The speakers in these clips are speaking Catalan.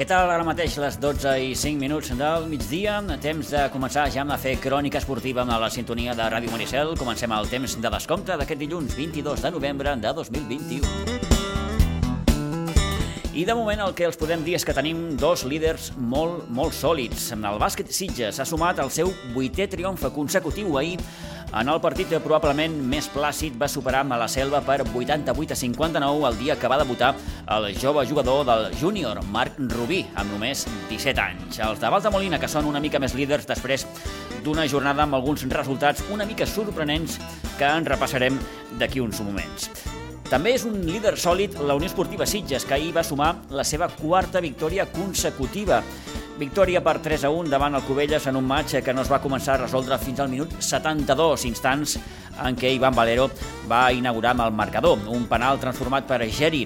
Què tal ara mateix les 12 i 5 minuts del migdia? Temps de començar ja amb a fer crònica esportiva amb la sintonia de Ràdio Maricel. Comencem el temps de descompte d'aquest dilluns 22 de novembre de 2021. I de moment el que els podem dir és que tenim dos líders molt, molt sòlids. El bàsquet Sitges ha sumat el seu vuitè triomf consecutiu ahir en el partit probablement més plàcid va superar a la Selva per 88 a 59 el dia que va debutar el jove jugador del júnior, Marc Rubí, amb només 17 anys. Els de Valta Molina, que són una mica més líders després d'una jornada amb alguns resultats una mica sorprenents que en repassarem d'aquí uns moments. També és un líder sòlid la Unió Esportiva Sitges, que ahir va sumar la seva quarta victòria consecutiva. Victòria per 3 a 1 davant el Cubelles en un match que no es va començar a resoldre fins al minut 72, instants en què Ivan Valero va inaugurar amb el marcador. Un penal transformat per Geri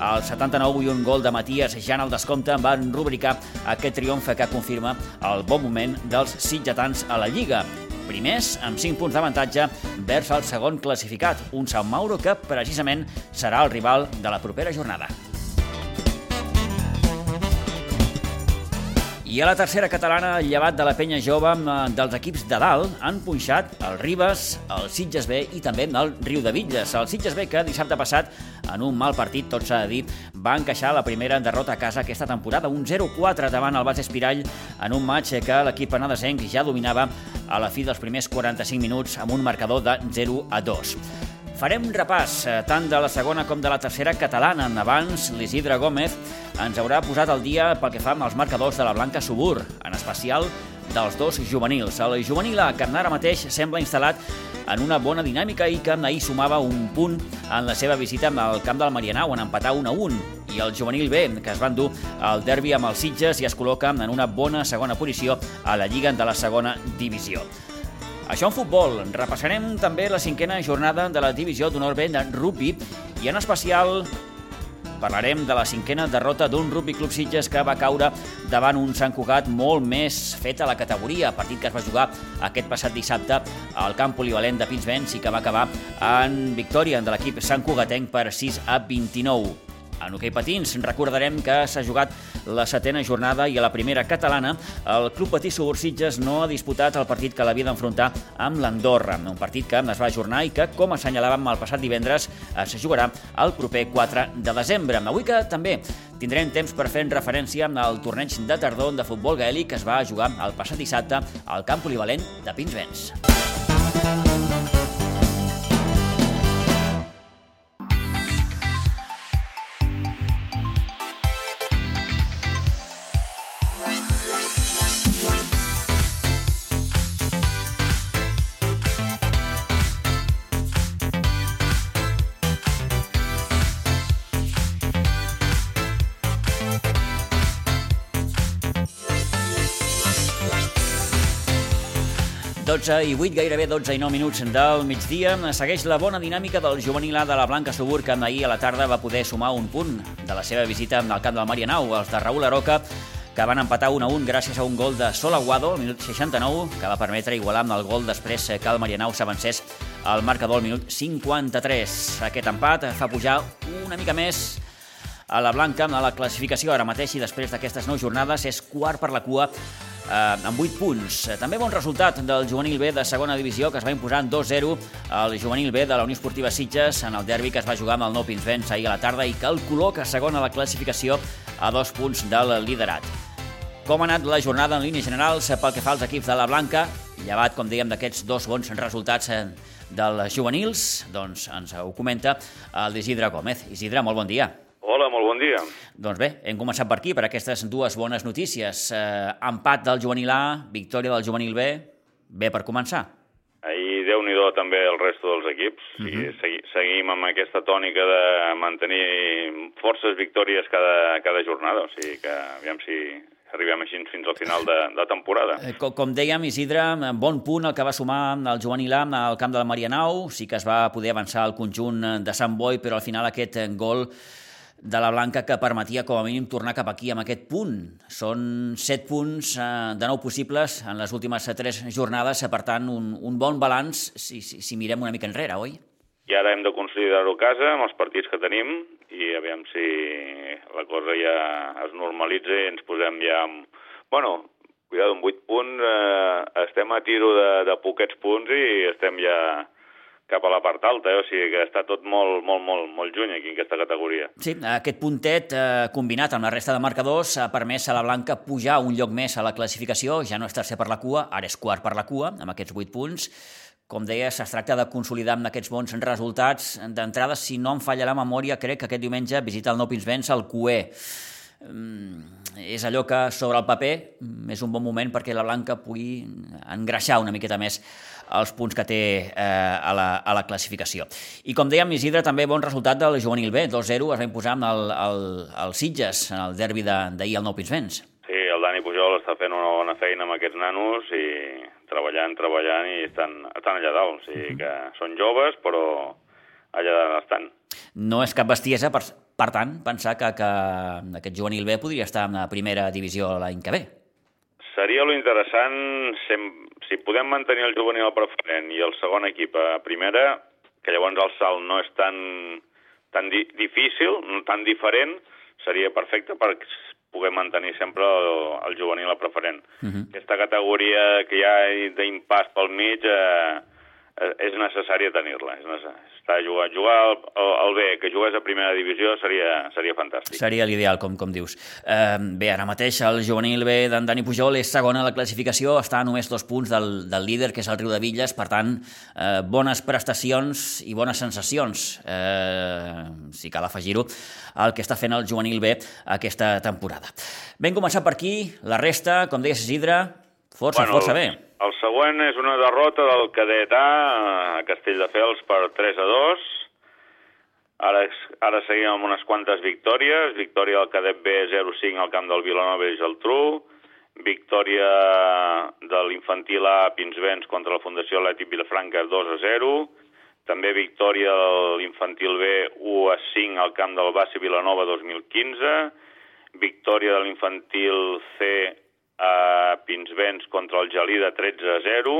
al 79 i un gol de Matías ja en el descompte van rubricar aquest triomf que confirma el bon moment dels sitgetans a la Lliga. Primers, amb 5 punts d'avantatge, vers el segon classificat, un Sant Mauro que precisament serà el rival de la propera jornada. I a la tercera catalana, llevat de la penya jove dels equips de dalt, han punxat el Ribes, el Sitges B i també el Riu de Villes. El Sitges B, que dissabte passat, en un mal partit, tot s'ha de dir, va encaixar la primera derrota a casa aquesta temporada, un 0-4 davant el Bas Espirall, en un match que l'equip penadesenc ja dominava a la fi dels primers 45 minuts amb un marcador de 0-2. Farem un repàs eh, tant de la segona com de la tercera catalana. Abans, l'Isidre Gómez ens haurà posat al dia pel que fa amb els marcadors de la Blanca Subur, en especial dels dos juvenils. El juvenil A, que ara mateix sembla instal·lat en una bona dinàmica i que ahir sumava un punt en la seva visita al camp del Marianau en empatar 1 a 1 i el juvenil B, que es van dur el derbi amb els Sitges i es col·loca en una bona segona posició a la Lliga de la segona divisió. Això en futbol. Repassarem també la cinquena jornada de la divisió d'honor B de rugby i en especial parlarem de la cinquena derrota d'un rugby club Sitges que va caure davant un Sant Cugat molt més fet a la categoria, partit que es va jugar aquest passat dissabte al camp polivalent de Pinsbens i que va acabar en victòria de l'equip Sant Cugatenc per 6 a 29. En hoquei patins recordarem que s'ha jugat la setena jornada i a la primera catalana el Club Patí Subursitges no ha disputat el partit que l'havia d'enfrontar amb l'Andorra, un partit que es va ajornar i que, com assenyalàvem el passat divendres, es jugarà el proper 4 de desembre. Avui que també tindrem temps per fer referència al torneig de tardor de futbol gaèlic que es va jugar el passat dissabte al camp polivalent de Pinsbens. I 8, gairebé 12 i 9 minuts del migdia. Segueix la bona dinàmica del juvenil A de la Blanca Subur, que ahir a la tarda va poder sumar un punt de la seva visita al camp del Marianau, els de Raül Aroca, que van empatar 1 a 1 gràcies a un gol de Sol Aguado al minut 69, que va permetre igualar amb el gol després que el Marianau s'avancés al marcador al minut 53. Aquest empat fa pujar una mica més a la Blanca a la classificació ara mateix i després d'aquestes 9 jornades és quart per la cua eh, amb 8 punts. També bon resultat del juvenil B de segona divisió, que es va imposar en 2-0 al juvenil B de la Unió Esportiva Sitges en el derbi que es va jugar amb el Nou Pinsbens ahir a la tarda i que el col·loca segona a la classificació a dos punts del liderat. Com ha anat la jornada en línies generals pel que fa als equips de la Blanca, llevat, com dèiem, d'aquests dos bons resultats eh, dels juvenils, doncs ens ho comenta l'Isidre Gómez. Isidre, molt bon dia. Hola, molt bon dia. Doncs bé, hem començat per aquí, per aquestes dues bones notícies. Eh, empat del juvenil A, victòria del juvenil B, bé per començar. Ahir, déu nhi també el resto dels equips. Uh -huh. I segui, seguim amb aquesta tònica de mantenir forces victòries cada, cada jornada, o sigui que aviam si arribem així fins al final de, de temporada. Eh, com, com dèiem, Isidre, bon punt el que va sumar el juvenil A al camp del Marianau, sí que es va poder avançar el conjunt de Sant Boi, però al final aquest gol de la Blanca que permetia com a mínim tornar cap aquí amb aquest punt. Són set punts eh, de nou possibles en les últimes tres jornades, per tant, un, un bon balanç si, si, si mirem una mica enrere, oi? i ara hem de consolidar-ho a casa amb els partits que tenim i aviam si la cosa ja es normalitza i ens posem ja amb... Bueno, cuidado, amb 8 punts eh, estem a tiro de, de poquets punts i estem ja cap a la part alta, eh? o sigui que està tot molt, molt, molt, molt lluny aquí en aquesta categoria. Sí, aquest puntet eh, combinat amb la resta de marcadors ha permès a la Blanca pujar un lloc més a la classificació, ja no és tercer per la cua, ara és quart per la cua, amb aquests 8 punts. Com deies, es tracta de consolidar amb aquests bons resultats. D'entrada, si no em falla la memòria, crec que aquest diumenge visita el Nou Pinsbens al QE. Mm, és allò que sobre el paper mm, és un bon moment perquè la Blanca pugui engreixar una miqueta més els punts que té eh, a, la, a la classificació. I com dèiem, Isidre, també bon resultat del juvenil B, 2-0, es va imposar amb el, el, el Sitges en el derbi d'ahir al Nou Pinsbens. Sí, el Dani Pujol està fent una bona feina amb aquests nanos i treballant, treballant i estan, estan allà dalt. O sigui que són joves, però allà dalt estan. No és cap bestiesa, per, per tant, pensar que, que aquest juvenil B podria estar en la primera divisió l'any que ve. Seria lo interessant, si, si podem mantenir el juvenil preferent i el segon equip a primera, que llavors el salt no és tan, tan di difícil, tan diferent, seria perfecte per poder mantenir sempre el, el juvenil a preferent. Uh -huh. Aquesta categoria que hi ha d'impàs pel mig Eh, és necessari tenir-la. Està jugar, jugar al, al B, que jugués a primera divisió seria, seria fantàstic. Seria l'ideal, com, com dius. Eh, bé, ara mateix el juvenil B d'en Dani Pujol és segon a la classificació, està a només dos punts del, del líder, que és el Riu de Villes, per tant, eh, bones prestacions i bones sensacions, eh, si cal afegir-ho, el que està fent el juvenil B aquesta temporada. Ben començat per aquí, la resta, com deies Isidre, força, bueno, força bé. El següent és una derrota del cadet A a Castelldefels per 3 a 2. Ara, ara seguim amb unes quantes victòries. Victòria del cadet B 0-5 al camp del Vilanova i Geltrú. Victòria de l'infantil A Pinsbens contra la Fundació Atlètic Vilafranca 2 a 0. També victòria de l'infantil B 1 a 5 al camp del Bassi Vilanova 2015. Victòria de l'infantil C a Pinsbens contra el Gelida 13 a 0,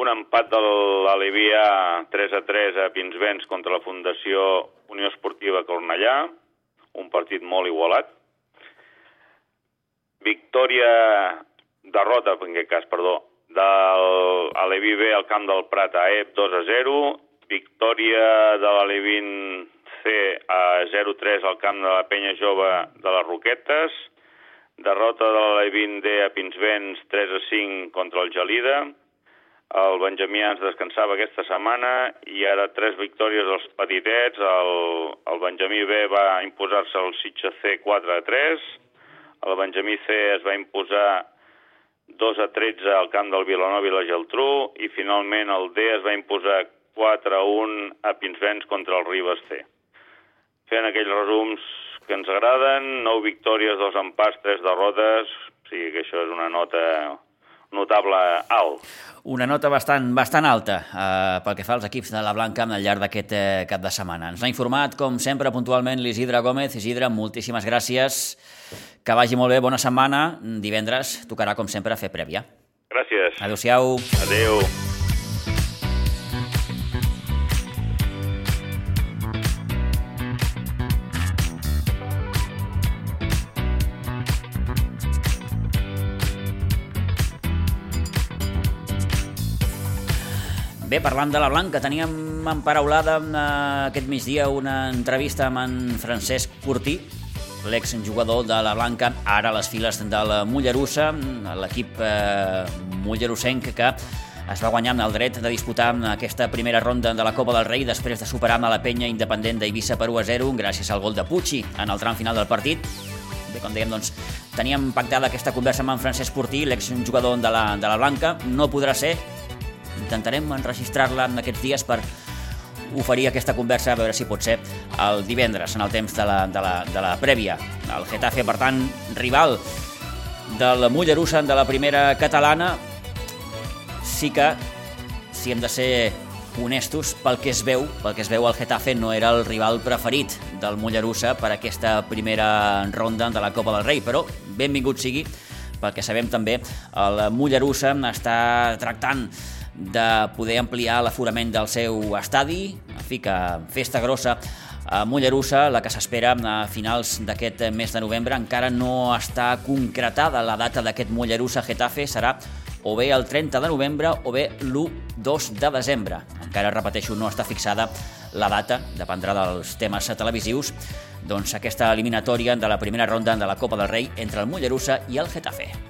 un empat de l'Alivia 3 a 3 a Pinsbens contra la Fundació Unió Esportiva Cornellà, un partit molt igualat. Victòria, derrota, en aquest cas, perdó, de l'Aleví B al camp del Prat a EP 2 a 0, victòria de l'Alevin C a 0-3 al camp de la Penya Jove de les Roquetes, derrota de l'Alevin D a Pinsbens 3 a 5 contra el Gelida, el Benjamí ens descansava aquesta setmana i ara tres victòries dels petitets. El, el Benjamí B va imposar-se al Sitge C 4 a 3. El Benjamí C es va imposar 2 a 13 al camp del Vilanova i la Geltrú i finalment el D es va imposar 4 a 1 a Pinsbens contra el Ribes C. Fent aquells resums que ens agraden, 9 victòries, 2 empats, 3 derrotes, o sigui que això és una nota notable alt. Una nota bastant, bastant alta eh, pel que fa als equips de la Blanca al llarg d'aquest eh, cap de setmana. Ens ha informat, com sempre, puntualment l'Isidre Gómez. Isidre, moltíssimes gràcies. Que vagi molt bé, bona setmana. Divendres tocarà, com sempre, fer prèvia. Gràcies. Adéu-siau. Adéu. Bé, parlant de la Blanca, teníem emparaulada eh, aquest migdia una entrevista amb en Francesc Curtí, l'exjugador de la Blanca, ara a les files del Mollerussa, l'equip eh, mollerusenc que es va guanyar amb el dret de disputar aquesta primera ronda de la Copa del Rei després de superar a la penya independent d'Eivissa per 1 a 0 gràcies al gol de Pucci en el tram final del partit. Bé, com dèiem, doncs, teníem pactada aquesta conversa amb en Francesc Portí, l'exjugador de la, de la Blanca. No podrà ser, intentarem enregistrar-la en aquests dies per oferir aquesta conversa, a veure si pot ser el divendres, en el temps de la, de la, de la prèvia. El Getafe, per tant, rival del Mollerussa de la primera catalana, sí que, si hem de ser honestos, pel que es veu, pel que es veu el Getafe no era el rival preferit del Mollerussa per aquesta primera ronda de la Copa del Rei, però benvingut sigui, perquè sabem també el Mollerussa està tractant de poder ampliar l'aforament del seu estadi fi, que festa grossa a Mollerussa, la que s'espera a finals d'aquest mes de novembre. Encara no està concretada la data d'aquest Mollerussa-Getafe, serà o bé el 30 de novembre o bé l'1-2 de desembre. Encara, repeteixo, no està fixada la data, dependrà dels temes televisius, doncs aquesta eliminatòria de la primera ronda de la Copa del Rei entre el Mollerussa i el Getafe.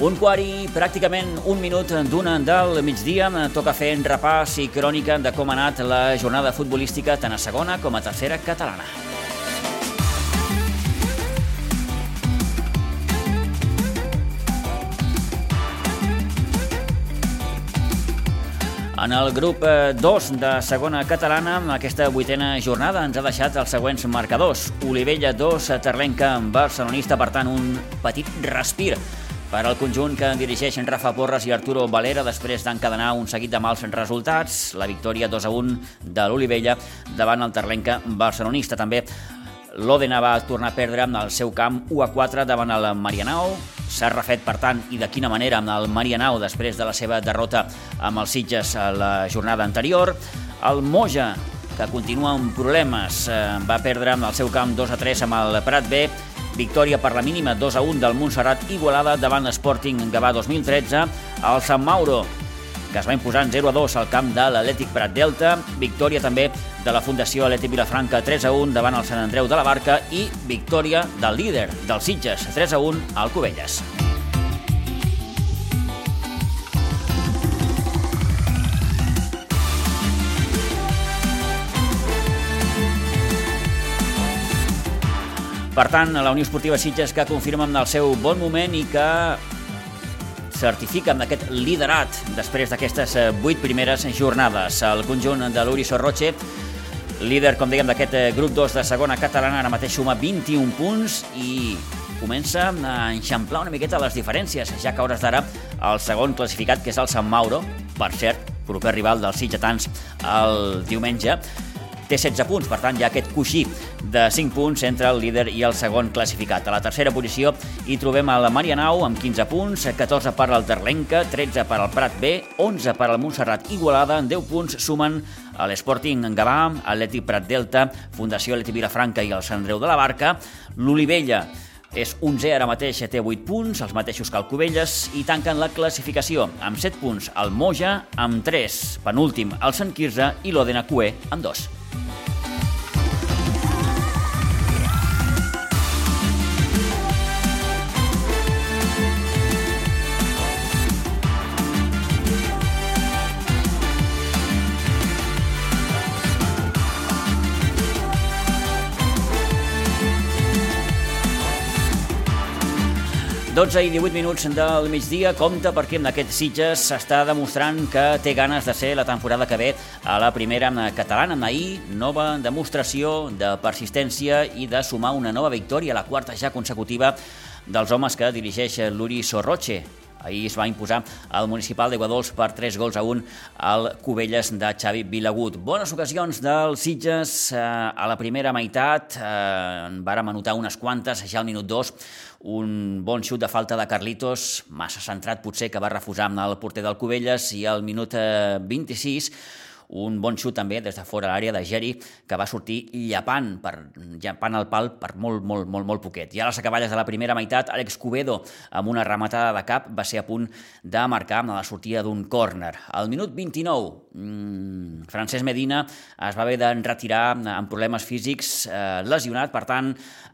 Un quart i pràcticament un minut d'una del migdia. Toca fer en repàs i crònica de com ha anat la jornada futbolística tant a segona com a tercera catalana. En el grup 2 de segona catalana, aquesta vuitena jornada ens ha deixat els següents marcadors. Olivella 2, Terlenca, Barcelonista, per tant, un petit respir per al conjunt que dirigeixen Rafa Porres i Arturo Valera després d'encadenar un seguit de mals resultats, la victòria 2 a 1 de l'Olivella davant el Terlenca barcelonista. També l'Òdena va tornar a perdre amb el seu camp 1 a 4 davant el Marianao. S'ha refet, per tant, i de quina manera amb el Marianao després de la seva derrota amb els Sitges a la jornada anterior. El Moja, que continua amb problemes, eh, va perdre amb el seu camp 2 a 3 amb el Prat B Victòria per la mínima 2 a 1 del Montserrat Igualada davant l'Sporting Gavà 2013. El Sant Mauro, que es va imposar en 0 a 2 al camp de l'Atlètic Prat Delta. Victòria també de la Fundació Atlètic Vilafranca 3 a 1 davant el Sant Andreu de la Barca i victòria del líder dels Sitges 3 a 1 al Cubelles. Per tant, la Unió Esportiva Sitges que confirma en el seu bon moment i que certifica amb aquest liderat després d'aquestes eh, vuit primeres jornades. El conjunt de l'Uri Sorroche, líder, com dèiem, d'aquest eh, grup 2 de segona catalana, ara mateix suma 21 punts i comença a enxamplar una miqueta les diferències, ja que hores d'ara el segon classificat, que és el Sant Mauro, per cert, proper rival dels sitgetans el diumenge, té 16 punts, per tant hi ha aquest coixí de 5 punts entre el líder i el segon classificat. A la tercera posició hi trobem a la Marianau amb 15 punts, 14 per al Terlenca, 13 per al Prat B, 11 per al Montserrat Igualada, 10 punts sumen a l'Sporting Gavà, Atlètic Prat Delta, Fundació Atlètic Vilafranca i el Sant Andreu de la Barca, l'Olivella és 11 ara mateix, té 8 punts, els mateixos que el Cubelles, i tanquen la classificació amb 7 punts el Moja, amb 3, penúltim el Sant Quirze i l'Odena Cué amb 2. 12 i 18 minuts del migdia, compta perquè amb aquest Sitges s'està demostrant que té ganes de ser la temporada que ve a la primera catalana. Ahir, nova demostració de persistència i de sumar una nova victòria, la quarta ja consecutiva dels homes que dirigeix l'Uri Sorroche. Ahir es va imposar el municipal de Guadols per 3 gols a 1 al Cubelles de Xavi Vilagut. Bones ocasions del Sitges eh, a la primera meitat. Eh, vàrem anotar unes quantes, ja al minut 2, un bon xut de falta de Carlitos, massa centrat potser, que va refusar amb el porter del Cubelles, i al minut eh, 26 un bon xut també des de fora l'àrea de Geri, que va sortir llapant, per, llapant el pal per molt, molt, molt, molt poquet. I a les acaballes de la primera meitat, Àlex Cubedo, amb una rematada de cap, va ser a punt de marcar amb la sortida d'un córner. Al minut 29, mmm, Francesc Medina es va haver de retirar amb problemes físics, eh, lesionat, per tant,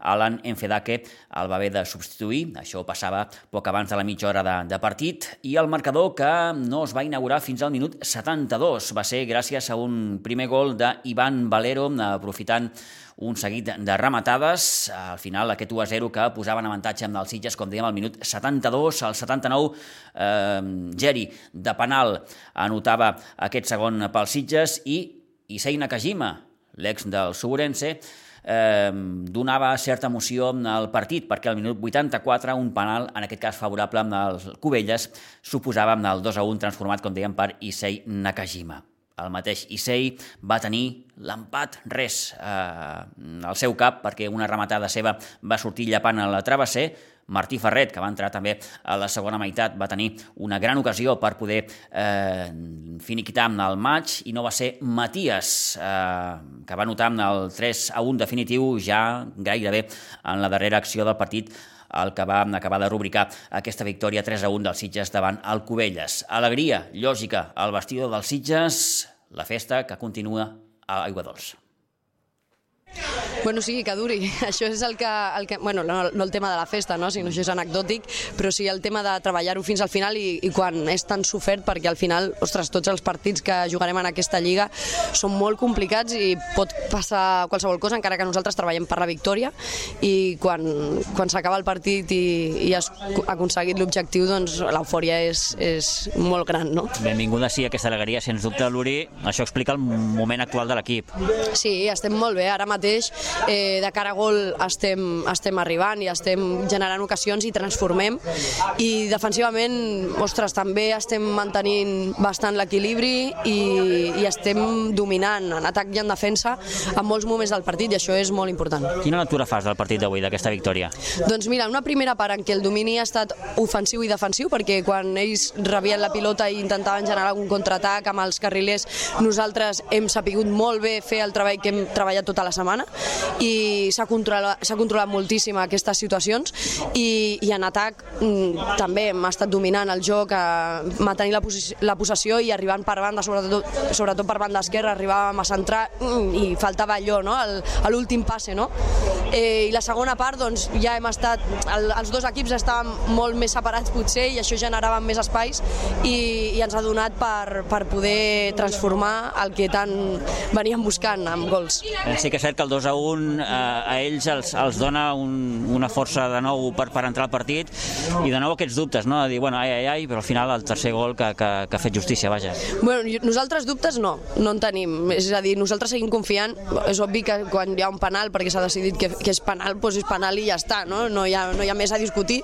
Alan Enfedake el va haver de substituir, això passava poc abans de la mitja hora de, de partit, i el marcador que no es va inaugurar fins al minut 72 va ser gràcies a un primer gol d'Ivan Valero, aprofitant un seguit de rematades. Al final, aquest 1 a 0 que posaven avantatge amb els Sitges, com dèiem, al minut 72, al 79, eh, Geri, de penal, anotava aquest segon pels Sitges. I Issei Nakajima, l'ex del Suburense, donava certa emoció al partit, perquè al minut 84 un penal, en aquest cas favorable amb els Cubelles, suposava amb el 2 a 1 transformat, com dèiem, per Issei Nakajima. El mateix Issei va tenir l'empat res eh, al seu cap perquè una rematada seva va sortir llapant a la travesser. Martí Ferret, que va entrar també a la segona meitat, va tenir una gran ocasió per poder eh, finiquitar amb el maig i no va ser Matías, eh, que va notar amb el 3 a 1 definitiu ja gairebé en la darrera acció del partit el que va acabar de rubricar aquesta victòria 3 a 1 dels Sitges davant el Cubelles. Alegria, lògica, al vestidor dels Sitges, la festa que continua a Aigua Dols. Bueno, sí, que duri. Això és el que... El que bueno, no, no el tema de la festa, no? sinó això és anecdòtic, però sí el tema de treballar-ho fins al final i, i quan és tan sofert, perquè al final, ostres, tots els partits que jugarem en aquesta lliga són molt complicats i pot passar qualsevol cosa, encara que nosaltres treballem per la victòria i quan, quan s'acaba el partit i, i has aconseguit l'objectiu, doncs l'eufòria és, és molt gran, no? Benvinguda sí aquesta alegria, sens dubte, Luri. Això explica el moment actual de l'equip. Sí, estem molt bé. Ara mateix eh, de cara a gol estem, estem arribant i estem generant ocasions i transformem i defensivament, ostres, també estem mantenint bastant l'equilibri i, i estem dominant en atac i en defensa en molts moments del partit i això és molt important. Quina lectura fas del partit d'avui, d'aquesta victòria? Doncs mira, una primera part en què el domini ha estat ofensiu i defensiu perquè quan ells rebien la pilota i intentaven generar un contraatac amb els carrilers nosaltres hem sapigut molt bé fer el treball que hem treballat tota la setmana i s'ha controlat, controlat moltíssim aquestes situacions i, i en atac mm, també hem estat dominant el joc, eh, mantenir la, la possessió i arribant per banda, sobretot, sobretot per banda esquerra, arribàvem a centrar mm, i faltava allò, no? l'últim passe. No? Eh, I la segona part doncs, ja hem estat, el, els dos equips estaven molt més separats potser i això generava més espais i, i ens ha donat per, per poder transformar el que tant veníem buscant amb gols. Eh, sí que és cert que el 2 a 1 eh, a ells els, els dona un, una força de nou per, per entrar al partit i de nou aquests dubtes, no? de dir, bueno, ai, ai, ai, però al final el tercer gol que, que, que ha fet justícia, vaja. Bueno, nosaltres dubtes no, no en tenim, és a dir, nosaltres seguim confiant, és obvi que quan hi ha un penal, perquè s'ha decidit que, que és penal, doncs és penal i ja està, no, no, hi, ha, no hi ha més a discutir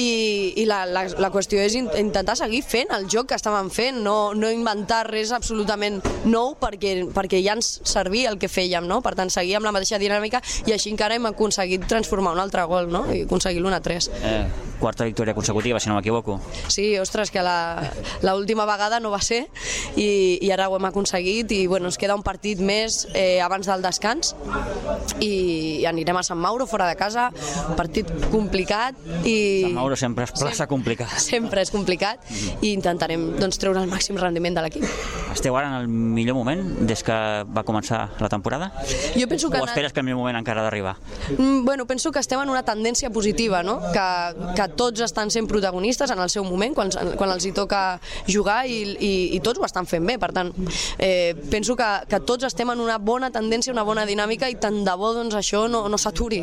i, i la, la, la qüestió és intentar seguir fent el joc que estàvem fent, no, no inventar res absolutament nou perquè, perquè ja ens servia el que fèiem, no? per tant seguir amb la mateixa dinàmica i així encara hem aconseguit transformar un altre gol no? i aconseguir l'1 a 3. Eh, quarta victòria consecutiva, si no m'equivoco. Sí, ostres, que l'última vegada no va ser i, i ara ho hem aconseguit i bueno, ens queda un partit més eh, abans del descans i, i anirem a Sant Mauro, fora de casa, partit complicat i... Sant Mauro sempre és plaça complicada. Sempre és complicat i intentarem doncs, treure el màxim rendiment de l'equip. Esteu ara en el millor moment des que va començar la temporada? Jo penso que... O esperes que el millor moment encara d'arribar? Mm, bueno, penso que estem en una tendència positiva, no? que, que tots estan sent protagonistes en el seu moment, quan, quan els hi toca jugar i, i, i tots ho estan fent bé. Per tant, eh, penso que, que tots estem en una bona tendència, una bona dinàmica i tant de bo doncs, això no, no s'aturi.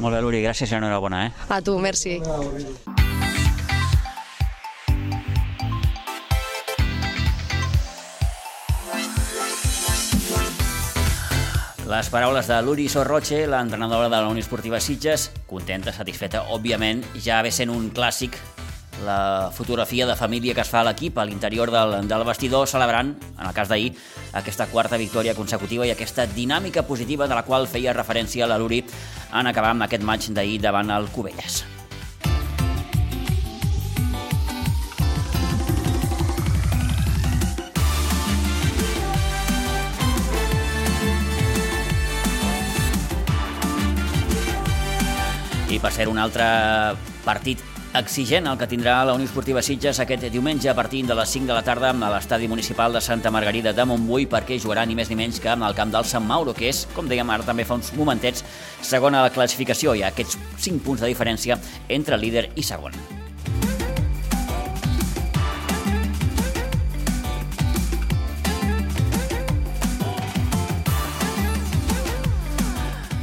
Molt bé, Luri, gràcies i enhorabona. Eh? A tu, merci. Les paraules de Luri Sorroche, l'entrenadora de la Unió Esportiva Sitges, contenta, satisfeta, òbviament, ja ve sent un clàssic la fotografia de família que es fa a l'equip a l'interior del, del vestidor celebrant, en el cas d'ahir, aquesta quarta victòria consecutiva i aquesta dinàmica positiva de la qual feia referència la Luri en acabar amb aquest maig d'ahir davant el Cubelles. I per ser un altre partit exigent el que tindrà la Unió Esportiva Sitges aquest diumenge a partir de les 5 de la tarda a l'estadi municipal de Santa Margarida de Montbui perquè jugarà ni més ni menys que el camp del Sant Mauro, que és, com dèiem ara també fa uns momentets, segona a la classificació. Ha aquests 5 punts de diferència entre líder i segon.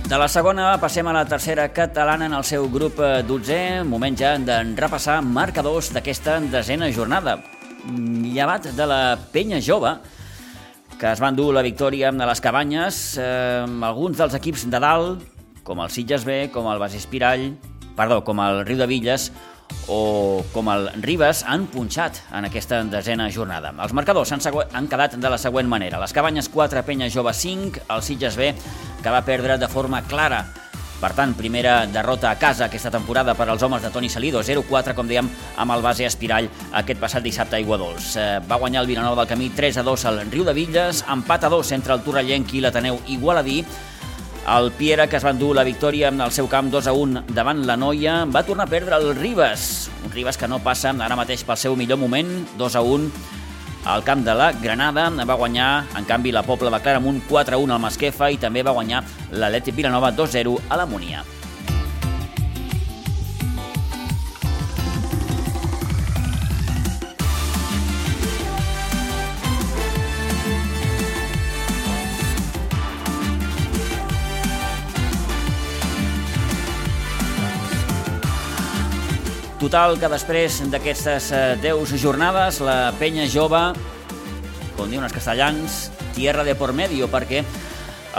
De la segona passem a la tercera catalana en el seu grup 12. Moment ja de repassar marcadors d'aquesta desena jornada. Llevat de la penya jove, que es van dur la victòria de les cabanyes, eh, alguns dels equips de dalt, com el Sitges B, com el Basis Pirall, perdó, com el Riu de Villes o com el Ribes han punxat en aquesta desena jornada. Els marcadors han, han quedat de la següent manera. Les Cabanyes 4, Penya Jove 5, el Sitges B, que va perdre de forma clara per tant, primera derrota a casa aquesta temporada per als homes de Toni Salido, 0-4, com dèiem, amb el base Espirall aquest passat dissabte a Iguadols. Eh, va guanyar el Vilanova del Camí 3-2 al Riu de Villes, empat a 2 entre el Torrellenc i l'Ateneu Igualadí, el Piera, que es va endur la victòria en el seu camp 2 a 1 davant la Noia, va tornar a perdre el Ribes. Un Ribes que no passa ara mateix pel seu millor moment, 2 a 1 al camp de la Granada. Va guanyar, en canvi, la Pobla de Claramunt 4 a 1 al Masquefa i també va guanyar l'Atlètic Vilanova 2 0 a la Monia. Total que després d'aquestes 10 eh, jornades la penya jove, com diuen els castellans, tierra de por medio, perquè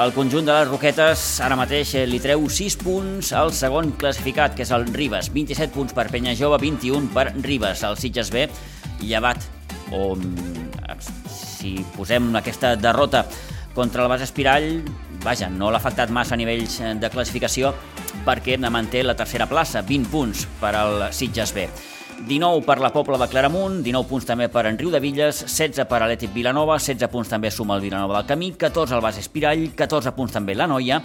el conjunt de les Roquetes ara mateix eh, li treu 6 punts al segon classificat, que és el Ribes. 27 punts per Penya Jove, 21 per Ribes. El Sitges B, llevat, o si posem aquesta derrota contra el Bas Espirall, vaja, no l'ha afectat massa a nivells eh, de classificació, perquè manté la tercera plaça, 20 punts per al Sitges B. 19 per la Pobla de Claramunt, 19 punts també per en Riu de Villes, 16 per Atlètic Vilanova, 16 punts també suma el Vilanova del Camí, 14 al Bas Espirall, 14 punts també la Noia,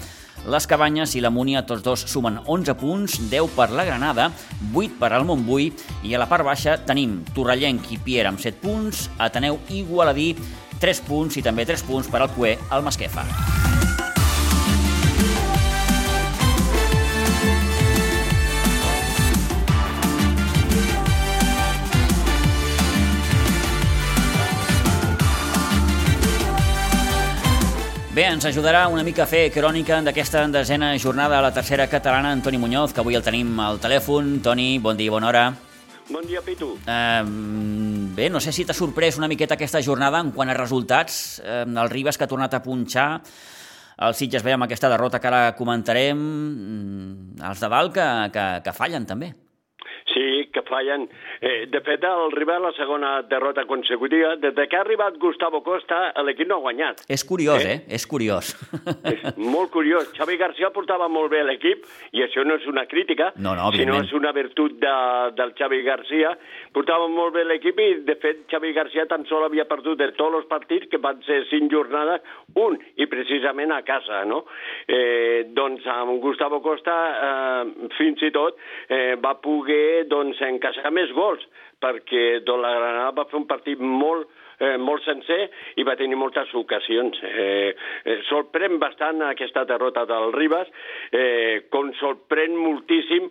les Cabanyes i la Múnia, tots dos sumen 11 punts, 10 per la Granada, 8 per al Montbui i a la part baixa tenim Torrellenc i Piera amb 7 punts, Ateneu i Gualadí 3 punts i també 3 punts per al Cué al Masquefa. Bé, ens ajudarà una mica a fer crònica d'aquesta desena jornada a la tercera catalana Antoni Muñoz, que avui el tenim al telèfon. Toni, bon dia, bona hora. Bon dia, Pitu. Uh, bé, no sé si t'ha sorprès una miqueta aquesta jornada en quant a resultats. Uh, el Ribas que ha tornat a punxar, el Sitges ve amb aquesta derrota que ara comentarem, mm, els de dalt que, que, que fallen també. Sí, que fallen. Eh, de fet, el River la segona derrota consecutiva. Des que ha arribat Gustavo Costa, l'equip no ha guanyat. És curiós, eh? eh? És curiós. És molt curiós. Xavi Garcia portava molt bé l'equip, i això no és una crítica, no, no, sinó és una virtut de, del Xavi Garcia. Portava molt bé l'equip i, de fet, Xavi Garcia tan sol havia perdut de tots els partits, que van ser cinc jornades, un, i precisament a casa, no? Eh, doncs amb Gustavo Costa, eh, fins i tot, eh, va poder doncs, encaixar més gols, perquè la Granada va fer un partit molt, eh, molt sencer i va tenir moltes ocasions. Eh, eh, sorprèn bastant aquesta derrota del Ribas, eh, com sorprèn moltíssim,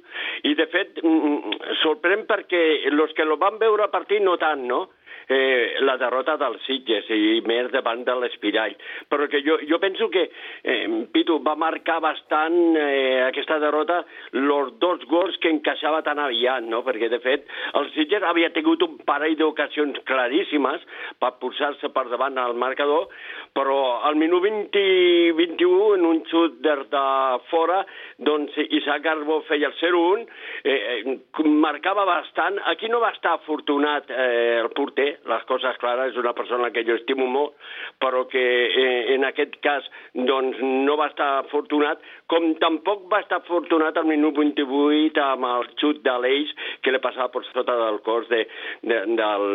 i de fet mm, mm, sorprèn perquè els que lo van veure a partir no tant, no? Eh, la derrota dels Sitges i més davant de l'Espirall. Però que jo, jo penso que eh, Pitu va marcar bastant eh, aquesta derrota els dos gols que encaixava tan aviat, no? perquè de fet el Sitges havia tingut un parell d'ocasions claríssimes per posar-se per davant al marcador, però al minut 20, 21, en un xut des de fora, doncs Isaac Arbó feia el 0-1, eh, eh, marcava bastant. Aquí no va estar afortunat eh, el porter, les coses clares, és una persona que jo estimo molt, però que eh, en aquest cas doncs, no va estar afortunat, com tampoc va estar afortunat al minut 28 amb el xut de l'Eix que li passava per sota del cos de, de, del,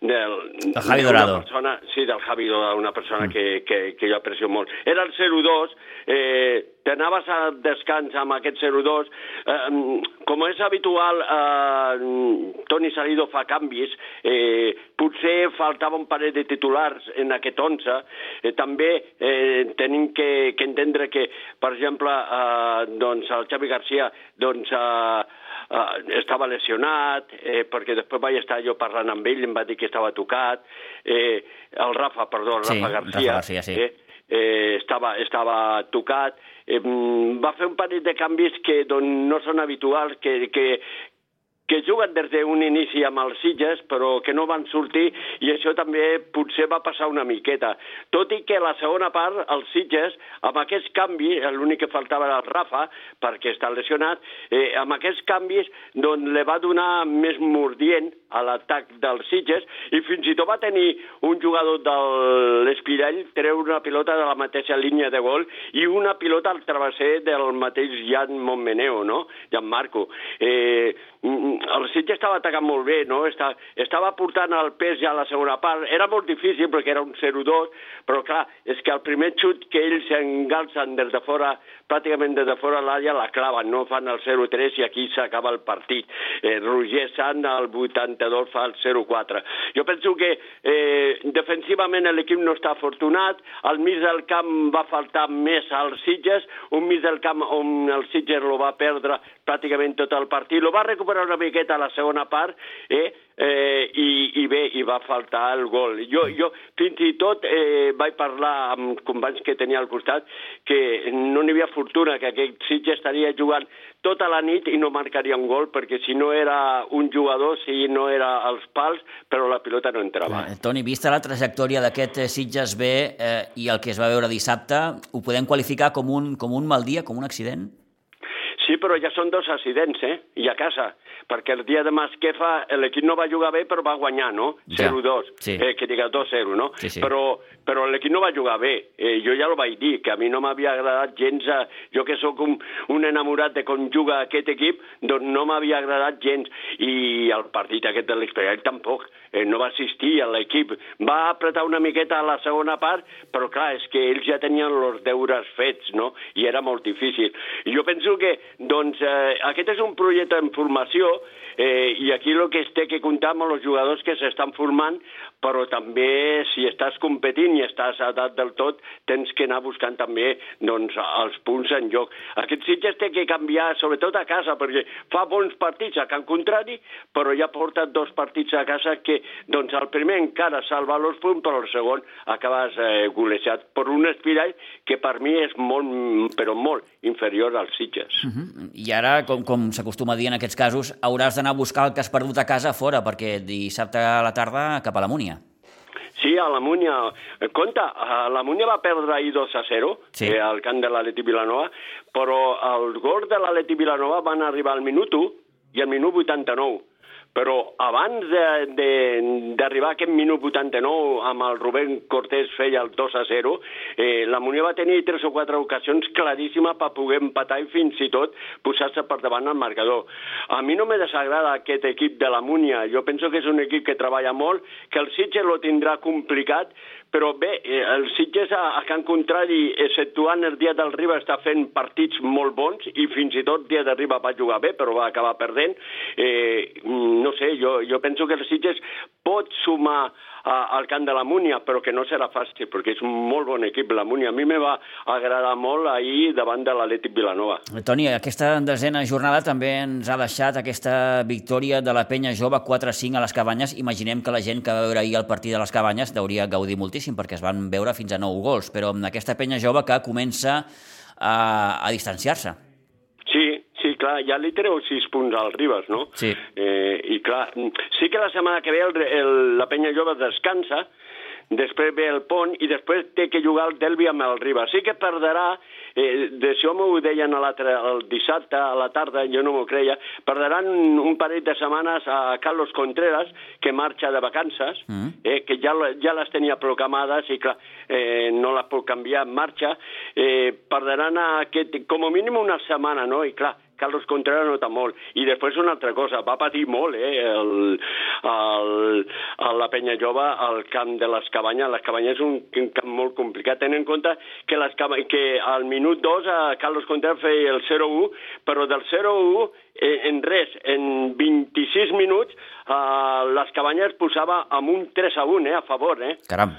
del, el Javi Dorado. Persona, sí, del Javi Dorado, una persona mm. que, que, que jo aprecio molt. Era el 0-2, eh, t'anaves a descans amb aquest 0-2. Eh, com és habitual, eh, Toni Salido fa canvis. Eh, potser faltava un parell de titulars en aquest 11. Eh, també eh, tenim que, que entendre que, per exemple, eh, doncs el Xavi Garcia doncs, eh, Uh, estava lesionat, eh, perquè després vaig estar jo parlant amb ell, em va dir que estava tocat, eh, el Rafa, perdó, el sí, Rafa Garcia, Rafa Garcia sí. eh, eh, estava, estava tocat, va fer un parell de canvis que doncs, no són habituals, que, que, que juguen des d'un inici amb els Sitges, però que no van sortir, i això també potser va passar una miqueta. Tot i que la segona part, els Sitges, amb aquest canvi, l'únic que faltava era el Rafa, perquè està lesionat, eh, amb aquests canvis doncs, le va donar més mordient a l'atac dels Sitges, i fins i tot va tenir un jugador de l'Espirall treure una pilota de la mateixa línia de gol i una pilota al travesser del mateix Jan Montmeneo, no? Jan Marco. Eh, el Sitges estava atacant molt bé, no? Estava, estava portant el pes ja a la segona part. Era molt difícil perquè era un 0-2, però clar, és que el primer xut que ells s'engalcen des de fora, pràcticament des de fora l'àrea, la claven, no fan el 0-3 i aquí s'acaba el partit. Eh, Roger Sant al 82 fa el 0-4. Jo penso que eh, defensivament l'equip no està afortunat, al mig del camp va faltar més als Sitges, un mig del camp on el Sitges lo va perdre pràcticament tot el partit, lo va recuperar una miqueta a la segona part, eh, eh, i, i bé, i va faltar el gol. Jo, jo fins i tot eh, vaig parlar amb companys que tenia al costat que no n'hi havia fortuna, que aquest Sitges estaria jugant tota la nit i no marcaria un gol, perquè si no era un jugador, si no era als pals, però la pilota no entrava. Eh, Toni, vista la trajectòria d'aquest Sitges B eh, i el que es va veure dissabte, ho podem qualificar com un, com un mal dia, com un accident? Sí, però ja són dos accidents, eh? I a casa. Perquè el dia de Masquefa l'equip no va jugar bé, però va guanyar, no? Ja. 0-2. Sí. Eh, que diga 2-0, no? Sí, sí. Però, però l'equip no va jugar bé. Eh, jo ja ho vaig dir, que a mi no m'havia agradat gens... A... Jo que sóc un, un enamorat de com juga aquest equip, doncs no m'havia agradat gens. I el partit aquest de l'Espanyol tampoc. Eh, no va assistir a l'equip. Va apretar una miqueta a la segona part, però clar, és que ells ja tenien els deures fets, no? I era molt difícil. I jo penso que, doncs, eh, aquest és un projecte en formació eh, i aquí el que es té que comptar amb els jugadors que s'estan formant, però també si estàs competint i estàs a dalt del tot, tens que anar buscant també doncs, els punts en joc. Aquest Sitges té que canviar, sobretot a casa, perquè fa bons partits a Can Contrari, però ja porta dos partits a casa que doncs, el primer encara salva els punts, però el segon acabes eh, golejat per un espirall que per mi és molt, però molt inferior als Sitges. Uh -huh. I ara, com, com s'acostuma a dir en aquests casos, hauràs d'anar a buscar el que has perdut a casa fora, perquè dissabte a la tarda cap a la Múnia. Sí, a la Múnia. Compte, a la Múnia va perdre ahir 2 a 0 Sí. eh, al camp de l'Aleti Vilanova, però el gol de l'Aleti Vilanova van arribar al minut 1 i al minut 89. Però abans d'arribar a aquest minut 89 amb el Rubén Cortés feia el 2 a 0, eh, la Múnia va tenir tres o quatre ocasions claríssimes per poder empatar i fins i tot posar-se per davant al marcador. A mi no me desagrada aquest equip de la Múnia. Jo penso que és un equip que treballa molt, que el Sitges lo tindrà complicat, però bé, eh, el Sitges a, a Can Contrari, exceptuant el dia del Riba, està fent partits molt bons i fins i tot dia de Riba va jugar bé, però va acabar perdent. Eh, no sé, jo, jo penso que el Sitges pot sumar al camp de la Múnia, però que no serà fàcil, perquè és un molt bon equip, la Múnia. A mi me va agradar molt ahir davant de l'Atlètic Vilanova. Toni, aquesta desena jornada també ens ha deixat aquesta victòria de la penya jove 4-5 a les Cabanyes. Imaginem que la gent que va veure ahir el partit de les Cabanyes deuria gaudir moltíssim perquè es van veure fins a 9 gols, però amb aquesta penya jove que comença a, a distanciar-se. Clar, ja li treu sis punts al Ribas, no? Sí. Eh, I clar, sí que la setmana que ve el, el, la penya jove descansa, després ve el pont i després té que jugar el Delvi amb el Ribas. Sí que perdrà, eh, d'això m'ho deien a el dissabte a la tarda, jo no m'ho creia, perdran un parell de setmanes a Carlos Contreras, que marxa de vacances, Mm. eh, que ja, ja les tenia programades i clar, eh, no les pot canviar en marxa, eh, perdran aquest, com a mínim una setmana, no? I clar, Carlos Contreras nota molt. I després una altra cosa, va patir molt, eh, el, el, el, la penya jove al camp de les Cabanyes. Les Cabanyes és un, camp molt complicat. Ten en compte que, les, que al minut 2 a Carlos Contreras feia el 0-1, però del 0-1 eh, en res, en 26 minuts, eh, les Cabanyes posava amb un 3-1 eh, a favor, eh? Caram.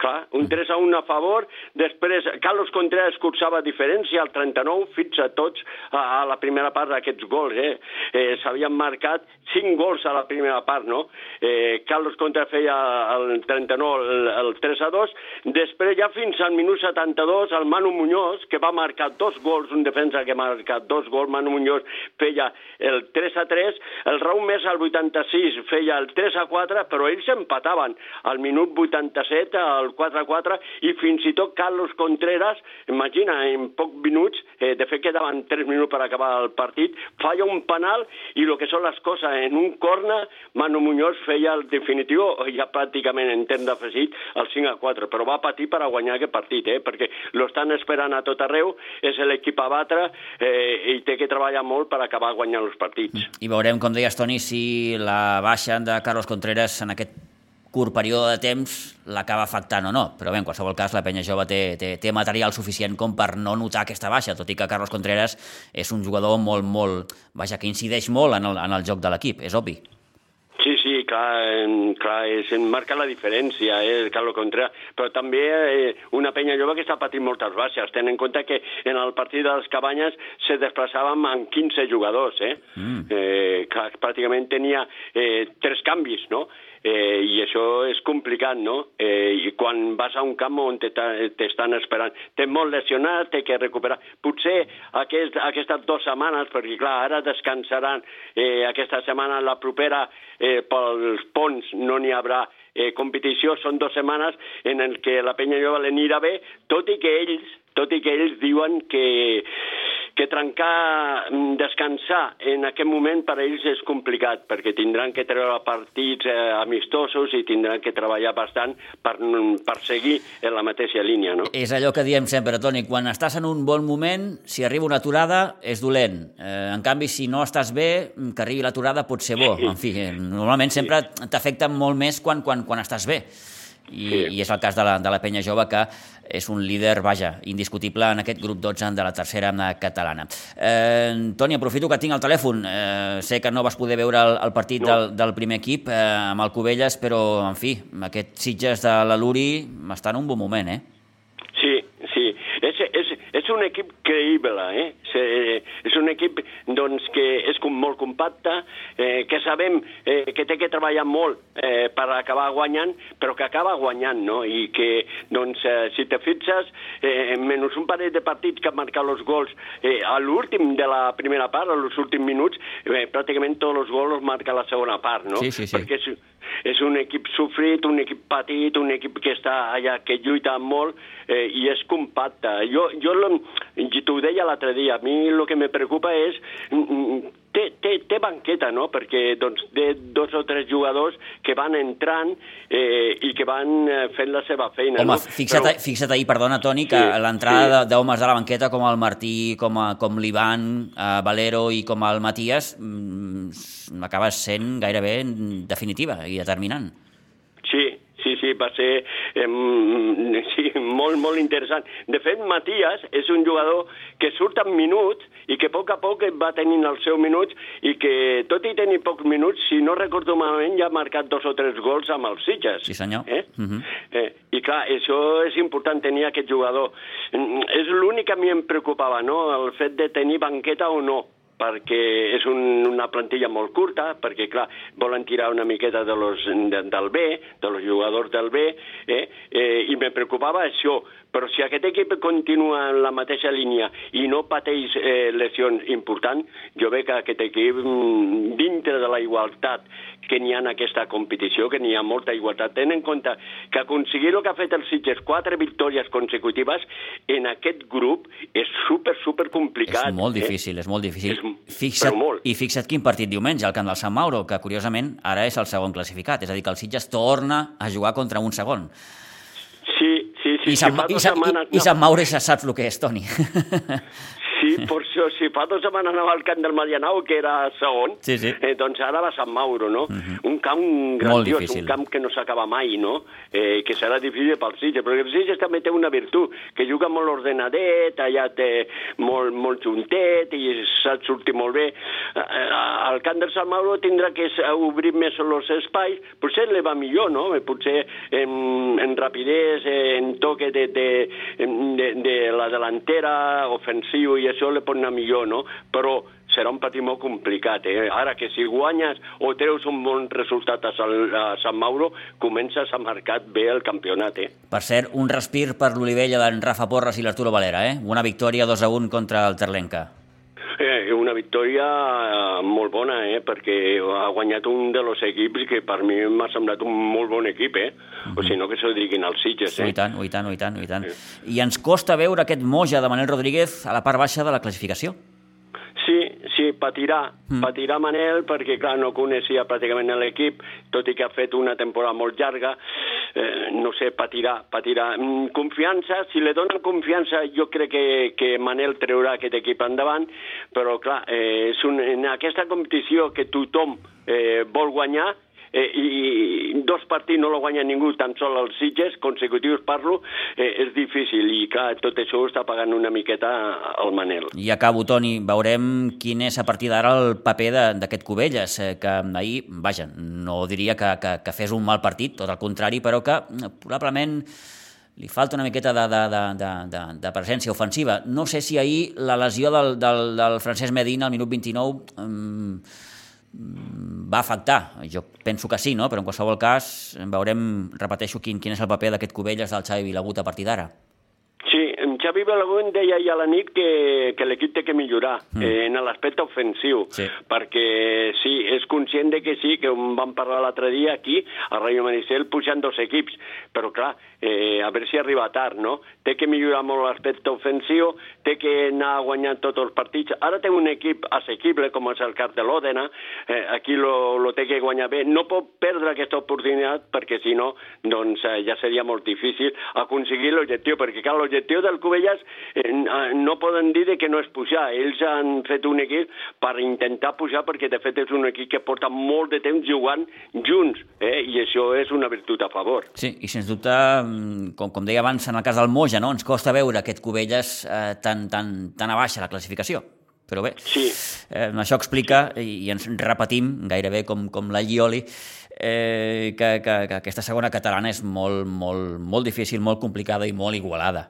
Clar, un 3 a 1 a favor, després Carlos Contreras cursava diferència al 39, fins a tots a, a la primera part d'aquests gols, eh? eh S'havien marcat 5 gols a la primera part, no? Eh, Carlos Contreras feia el 39 el, el 3 a 2, després ja fins al minut 72 el Manu Muñoz, que va marcar dos gols, un defensa que ha marcat dos gols, Manu Muñoz feia el 3 a 3, el Raúl Més al 86 feia el 3 a 4, però ells empataven al minut 87 al 4-4 i fins i tot Carlos Contreras, imagina, en pocs minuts, eh, de fet quedaven 3 minuts per acabar el partit, falla un penal i el que són les coses, en un corna, Manu Muñoz feia el definitiu, ja pràcticament en temps d'afegit, el 5-4, però va patir per a guanyar aquest partit, eh, perquè lo estan esperant a tot arreu, és l'equip a batre eh, i té que treballar molt per acabar guanyant els partits. I veurem, com deies, Toni, si la baixa de Carlos Contreras en aquest curt període de temps l'acaba afectant o no, però bé, en qualsevol cas la penya jove té, té, té material suficient com per no notar aquesta baixa, tot i que Carlos Contreras és un jugador molt, molt, vaja, que incideix molt en el, en el joc de l'equip, és obvi. Sí, sí, clar, clar és, marca la diferència, eh, Carlos Contreras, però també eh, una penya jove que està patint moltes baixes. Ten en compte que en el partit de les cabanyes se desplaçàvem amb 15 jugadors, eh? Mm. eh que pràcticament tenia eh, tres canvis, no? Eh, i això és complicat, no? Eh, I quan vas a un camp on t'estan esperant, t'he molt lesionat, té que recuperar. Potser aquest, aquestes dues setmanes, perquè clar, ara descansaran eh, aquesta setmana, la propera, eh, pels ponts no n'hi haurà eh, competició, són dues setmanes en el que la penya jove l'anirà bé, tot i que ells, tot i que ells diuen que que trencar, mm, descansar en aquest moment per a ells és complicat, perquè tindran que treure partits eh, amistosos i tindran que treballar bastant per, mm, per seguir en la mateixa línia. No? És allò que diem sempre, Toni, quan estàs en un bon moment, si arriba una aturada, és dolent. Eh, en canvi, si no estàs bé, mm, que arribi l'aturada pot ser bo. En fi, eh, normalment sempre t'afecta molt més quan, quan, quan estàs bé i, sí. i és el cas de la, de la penya jove que és un líder, vaja, indiscutible en aquest grup 12 de la tercera catalana. Eh, Toni, aprofito que tinc el telèfon. Eh, sé que no vas poder veure el, el partit no. del, del primer equip eh, amb el Cubelles, però, en fi, aquest Sitges de la Luri està en un bon moment, eh? És, un equip creïble, eh? És un equip doncs, que és molt compacte, eh, que sabem eh, que té que treballar molt eh, per acabar guanyant, però que acaba guanyant, no? I que, doncs, eh, si te fixes, eh, menys un parell de partits que han marcat els gols eh, a l'últim de la primera part, als últims minuts, eh, pràcticament tots els gols els marca la segona part, no? Sí, sí, sí. Perquè és, és un equip sofrit, un equip petit, un equip que està allà, que lluita molt eh, i és compacte. Jo, jo t'ho deia l'altre dia, a mi el que me preocupa és mm, mm, té, té, té banqueta, no? Perquè doncs, té dos o tres jugadors que van entrant eh, i que van eh, fent la seva feina. Home, no? fixa't, Però... fixa't ahir, perdona, Toni, que sí, l'entrada sí. d'homes de la banqueta com el Martí, com, a, com l'Ivan, eh, Valero i com el Matías mm, acaba sent gairebé definitiva i determinant. Va ser eh, sí, molt, molt interessant. De fet, Matías és un jugador que surt en minuts i que a poc a poc va tenint els seus minuts i que, tot i tenir pocs minuts, si no recordo malament, ja ha marcat dos o tres gols amb els Sitges. Sí, senyor. Eh? Uh mhm. -huh. eh, I clar, això és important tenir aquest jugador. Mm, és l'únic que a mi em preocupava, no?, el fet de tenir banqueta o no perquè és un, una plantilla molt curta, perquè, clar, volen tirar una miqueta de los, de, del B, dels jugadors del B, eh? Eh, i me preocupava això, però si aquest equip continua en la mateixa línia i no pateix eh, lesions importants, jo veig que aquest equip, mm, dintre de la igualtat que n'hi ha en aquesta competició, que n'hi ha molta igualtat. Ten en compte que aconseguir el que ha fet el Sitges, quatre victòries consecutives en aquest grup, és super, super complicat. És molt eh? difícil, eh? és molt difícil. És, fixa't, molt. I fixa't quin partit diumenge, al camp del Sant Mauro, que curiosament ara és el segon classificat, és a dir, que el Sitges torna a jugar contra un segon. Sí, I Sant, i, setmanes, i, no. i Sant ja saps el que és, Toni. Sí, per això, si fa dues setmanes anava al camp del Marianao, que era segon, Sí, sí. Eh, doncs ara va a Sant Mauro, no? Uh -huh. Un camp grandiós, un camp que no s'acaba mai, no? Eh, que serà difícil pel Sitges, però el Sitges també té una virtut, que juga molt ordenadet, allà té molt, molt juntet i sap sortir molt bé. Eh, al camp del Sant Mauro tindrà que obrir més els espais, potser li va millor, no? Eh, Potser en, en rapidesa, en toque de, de, de, de la delantera, ofensiu i això li pot anar millor, no? Però serà un partit molt complicat. Eh? Ara que si guanyes o treus un bon resultat a Sant, a Sant Mauro, comences a marcar bé el campionat. Eh? Per cert, un respir per l'Olivella d'en Rafa Porres i l'Arturo Valera, eh? Una victòria 2 a 1 contra el Terlenca. Eh, una victòria eh, molt bona, eh, perquè ha guanyat un dels equips que per mi m'ha semblat un molt bon equip, eh? O si no que s'ho diguin els Sitges, Oh, eh? i tant, oh, i tant, oh, i tant, oh, i tant. I ens costa veure aquest moja de Manel Rodríguez a la part baixa de la classificació. Sí, sí, patirà, mm. patirà Manel perquè, clar, no coneixia pràcticament l'equip, tot i que ha fet una temporada molt llarga, eh, no sé, patirà, patirà. Mm, Confiança, si li donen confiança, jo crec que, que Manel treurà aquest equip endavant, però, clar, eh, és un, en aquesta competició que tothom eh, vol guanyar, eh, i dos partits no lo guanya ningú, tan sol els Sitges, consecutius parlo, eh, és difícil i clar, tot això està pagant una miqueta el Manel. I acabo, Toni, veurem quin és a partir d'ara el paper d'aquest Cubelles, eh, que ahir, vaja, no diria que, que, que fes un mal partit, tot el contrari, però que eh, probablement li falta una miqueta de, de, de, de, de, de presència ofensiva. No sé si ahir la lesió del, del, del Francesc Medina al minut 29 mm, va afectar. Jo penso que sí, no? però en qualsevol cas veurem, repeteixo, quin, quin és el paper d'aquest Cubelles del Xavi Vilagut a partir d'ara. Xavi Balaguer deia ahir a la nit que, que l'equip té que millorar mm. eh, en l'aspecte ofensiu, Sí. perquè sí, és conscient de que sí, que en vam parlar l'altre dia aquí, a Rayo Manicel, pujant dos equips, però clar, eh, a veure si arriba tard, no? Té que millorar molt l'aspecte ofensiu, té que anar guanyant tots els partits. Ara té un equip assequible, com és el cap de l'Òdena, eh, aquí lo, lo té que guanyar bé. No pot perdre aquesta oportunitat, perquè si no, doncs eh, ja seria molt difícil aconseguir l'objectiu, perquè clar, l'objectiu del Cubelles eh, n- no poden dir que no és pujar. Ells han fet un equip per intentar pujar, perquè de fet és un equip que porta molt de temps jugant junts, eh? i això és una virtut a favor. Sí, i sens dubte, mm, com, com deia abans en el cas del Moja, no? ens costa veure aquest Cubelles eh, tan, tan, tan a baixa la classificació. Però bé, Sí. eh, això explica, i, i ens repetim gairebé com, com la Llioli, eh, que, que, que aquesta segona catalana és molt, molt, molt difícil, molt complicada i molt igualada.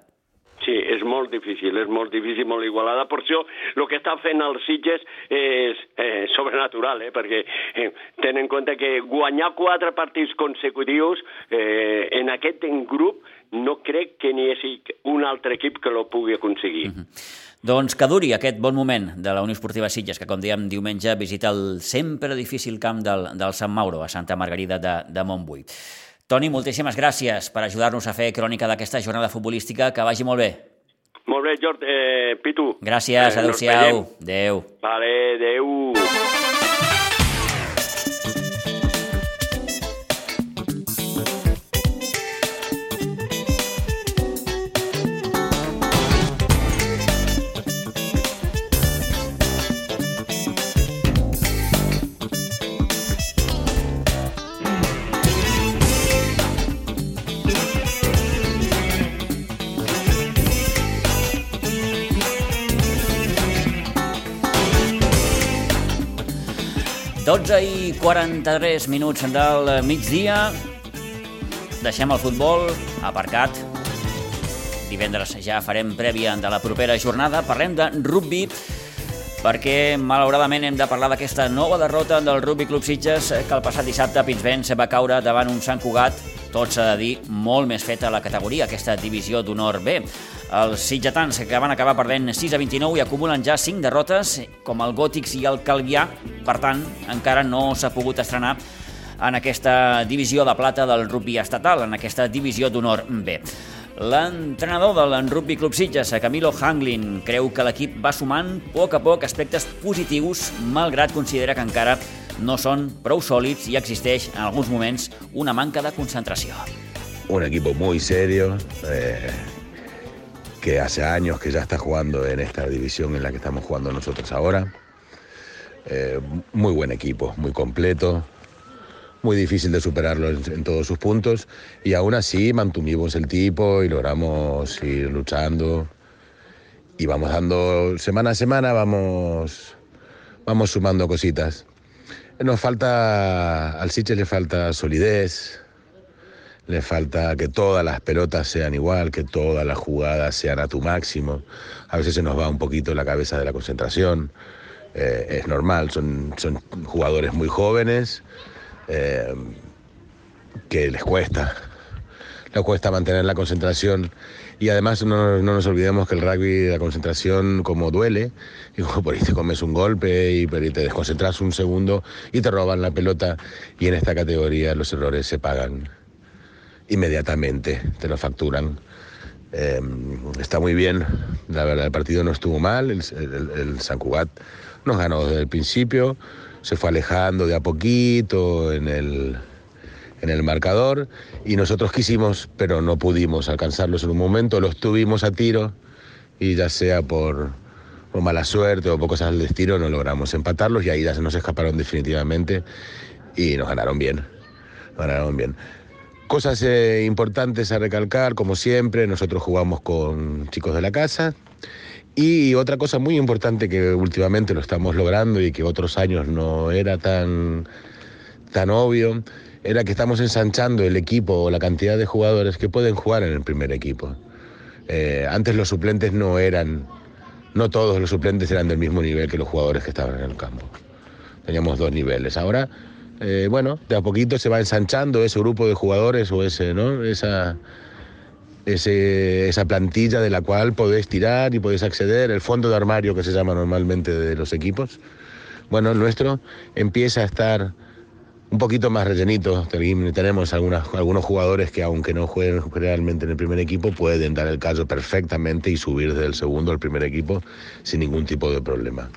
Sí, és molt difícil, és molt difícil, molt igualada. Per això el que està fent els Sitges és eh, sobrenatural, eh, perquè eh, tenen en compte que guanyar quatre partits consecutius eh, en aquest grup no crec que n'hi hagi un altre equip que lo pugui aconseguir. Mm -hmm. Doncs que duri aquest bon moment de la Unió Esportiva Sitges, que com dèiem diumenge visita el sempre difícil camp del, del Sant Mauro, a Santa Margarida de, de Montbui. Toni, moltíssimes gràcies per ajudar-nos a fer crònica d'aquesta jornada futbolística. Que vagi molt bé. Molt bé, Jordi. Eh, Pitu. Gràcies, eh, Adéu-siau. Adéu. Vale, adéu. 12 i 43 minuts del migdia. Deixem el futbol aparcat. Divendres ja farem prèvia de la propera jornada. Parlem de rugby perquè malauradament hem de parlar d'aquesta nova derrota del Rugby Club Sitges que el passat dissabte Pinsbens va caure davant un Sant Cugat tot s'ha de dir, molt més feta la categoria, aquesta divisió d'honor B. Els sitgetans que van acabar perdent 6 a 29 i acumulen ja 5 derrotes, com el Gòtics i el Calvià, per tant, encara no s'ha pogut estrenar en aquesta divisió de plata del rugby estatal, en aquesta divisió d'honor B. L'entrenador del Rugby Club Sitges, Camilo Hanglin, creu que l'equip va sumant a poc a poc aspectes positius, malgrat considera que encara no són prou sòlids i existeix en alguns moments una manca de concentració. un equipo muy serio, eh, que hace años que ya está jugando en esta división en la que estamos jugando nosotros ahora. Eh, muy buen equipo, muy completo, muy difícil de superarlo en, todos sus puntos y aún así mantuvimos el tipo y logramos ir luchando y vamos dando semana a semana, vamos, vamos sumando cositas. Nos falta, al Siche le falta solidez, le falta que todas las pelotas sean igual, que todas las jugadas sean a tu máximo. A veces se nos va un poquito la cabeza de la concentración. Eh, es normal, son, son jugadores muy jóvenes eh, que les cuesta, les cuesta mantener la concentración y además no, nos olvidemos que el rugby, la concentración como duele, y por ahí te comes un golpe y por te desconcentras un segundo y te roban la pelota y en esta categoría los errores se pagan inmediatamente, te lo facturan. Eh, está muy bien, la verdad el partido no estuvo mal, el, el San Cugat nos ganó desde el principio, se fue alejando de a poquito en el, en el marcador y nosotros quisimos, pero no pudimos alcanzarlos en un momento, los tuvimos a tiro y ya sea por, mala suerte o por cosas del destino no logramos empatarlos y ahí ya se nos escaparon definitivamente y nos ganaron bien, nos ganaron bien. Cosas eh, importantes a recalcar, como siempre, nosotros jugamos con chicos de la casa, y otra cosa muy importante que últimamente lo estamos logrando y que otros años no era tan, tan obvio, era que estamos ensanchando el equipo o la cantidad de jugadores que pueden jugar en el primer equipo. Eh, antes los suplentes no eran, no todos los suplentes eran del mismo nivel que los jugadores que estaban en el campo. Teníamos dos niveles. Ahora, eh, bueno, de a poquito se va ensanchando ese grupo de jugadores o ese, ¿no? Esa, esa plantilla de la cual podés tirar y podés acceder, el fondo de armario que se llama normalmente de los equipos. Bueno, el nuestro empieza a estar un poquito más rellenito. Tenemos algunos jugadores que aunque no jueguen realmente en el primer equipo, pueden dar el caso perfectamente y subir del segundo al primer equipo sin ningún tipo de problema.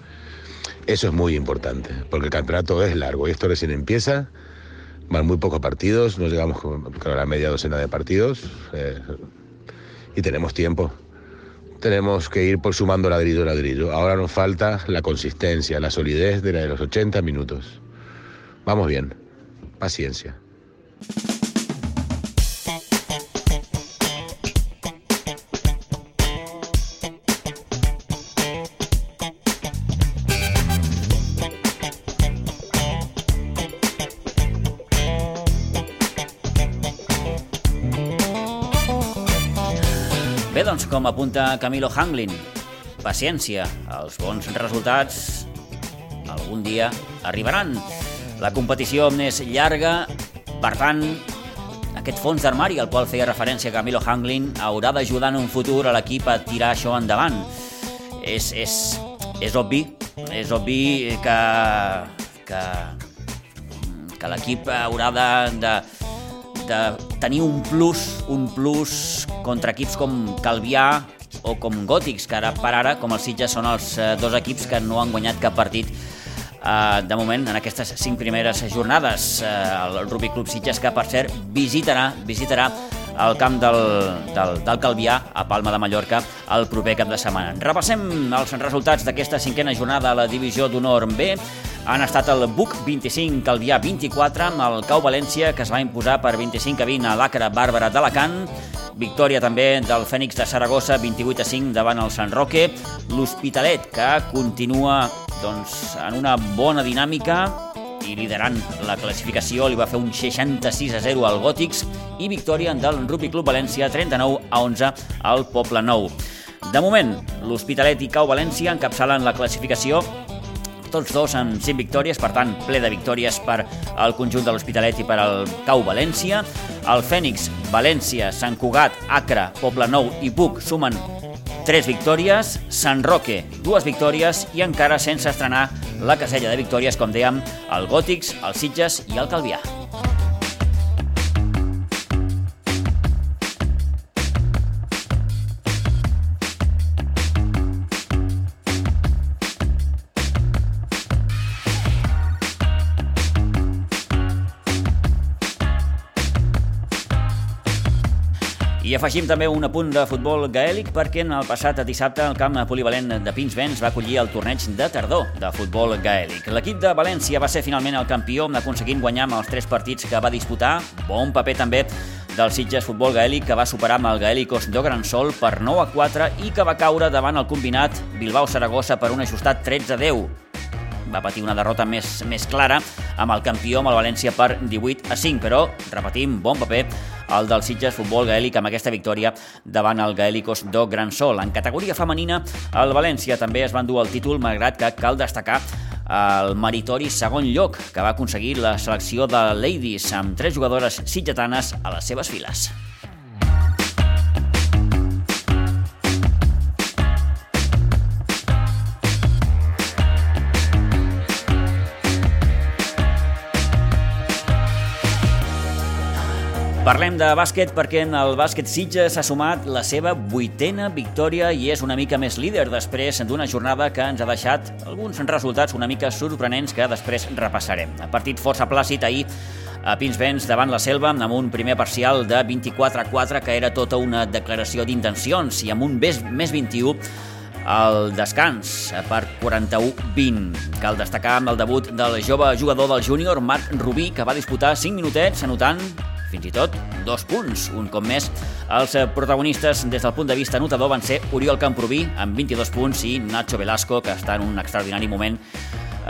Eso es muy importante, porque el campeonato es largo y esto recién empieza. Van muy pocos partidos, no llegamos a la media docena de partidos. Eh, y tenemos tiempo. Tenemos que ir por sumando ladrillo a ladrillo. Ahora nos falta la consistencia, la solidez de, la de los 80 minutos. Vamos bien. Paciencia. Com apunta Camilo Hanglin, paciència, els bons resultats algun dia arribaran. La competició és llarga, per tant, aquest fons d'armari al qual feia referència Camilo Hanglin haurà d'ajudar en un futur a l'equip a tirar això endavant. És, és, és obvi, és obvi que, que, que l'equip haurà de, de, de tenir un plus, un plus contra equips com Calvià o com Gòtics, que ara per ara, com els Sitges, són els eh, dos equips que no han guanyat cap partit eh, de moment en aquestes cinc primeres jornades. Eh, el Rugby Club Sitges, que per cert visitarà, visitarà al camp del, del, del Calvià, a Palma de Mallorca, el proper cap de setmana. Repassem els resultats d'aquesta cinquena jornada a la Divisió d'Honor B han estat el Buc 25, Calvià 24, amb el Cau València, que es va imposar per 25 a 20 a l'Acre Bàrbara d'Alacant, victòria també del Fènix de Saragossa, 28 a 5 davant el Sant Roque, l'Hospitalet, que continua doncs, en una bona dinàmica i liderant la classificació, li va fer un 66 a 0 al Gòtics i victòria del Rugby Club València 39 a 11 al Poble Nou. De moment, l'Hospitalet i Cau València encapçalen la classificació tots dos amb 5 victòries, per tant, ple de victòries per al conjunt de l'Hospitalet i per al Cau València. El Fènix, València, Sant Cugat, Acre, Poble Nou i Buc sumen 3 victòries, Sant Roque, dues victòries i encara sense estrenar la casella de victòries, com dèiem, el Gòtics, el Sitges i el Calvià. Afegim també un apunt de futbol gaèlic perquè en el passat dissabte el camp polivalent de Pinsbens va acollir el torneig de tardor de futbol gaèlic. L'equip de València va ser finalment el campió aconseguint guanyar amb els tres partits que va disputar. Bon paper també del Sitges Futbol Gaèlic que va superar amb el Gaèlicos Sol per 9 a 4 i que va caure davant el combinat Bilbao-Saragossa per un ajustat 13 a 10 va patir una derrota més, més clara amb el campió, amb el València, per 18 a 5, però, repetim, bon paper el del Sitges Futbol Gaèlic amb aquesta victòria davant el Gaèlicos do Gran Sol. En categoria femenina, el València també es va endur el títol, malgrat que cal destacar el meritori segon lloc que va aconseguir la selecció de Ladies amb tres jugadores sitgetanes a les seves files. Parlem de bàsquet perquè en el bàsquet Sitges s'ha sumat la seva vuitena victòria i és una mica més líder després d'una jornada que ens ha deixat alguns resultats una mica sorprenents que després repassarem. Partit força plàcid ahir a Pinsbens davant la Selva amb un primer parcial de 24 a 4 que era tota una declaració d'intencions i amb un més, més 21 al descans per 41-20. Cal destacar amb el debut del jove jugador del júnior, Marc Rubí, que va disputar 5 minutets anotant fins i tot dos punts. Un cop més, els protagonistes des del punt de vista notador van ser Oriol Camproví amb 22 punts i Nacho Velasco, que està en un extraordinari moment,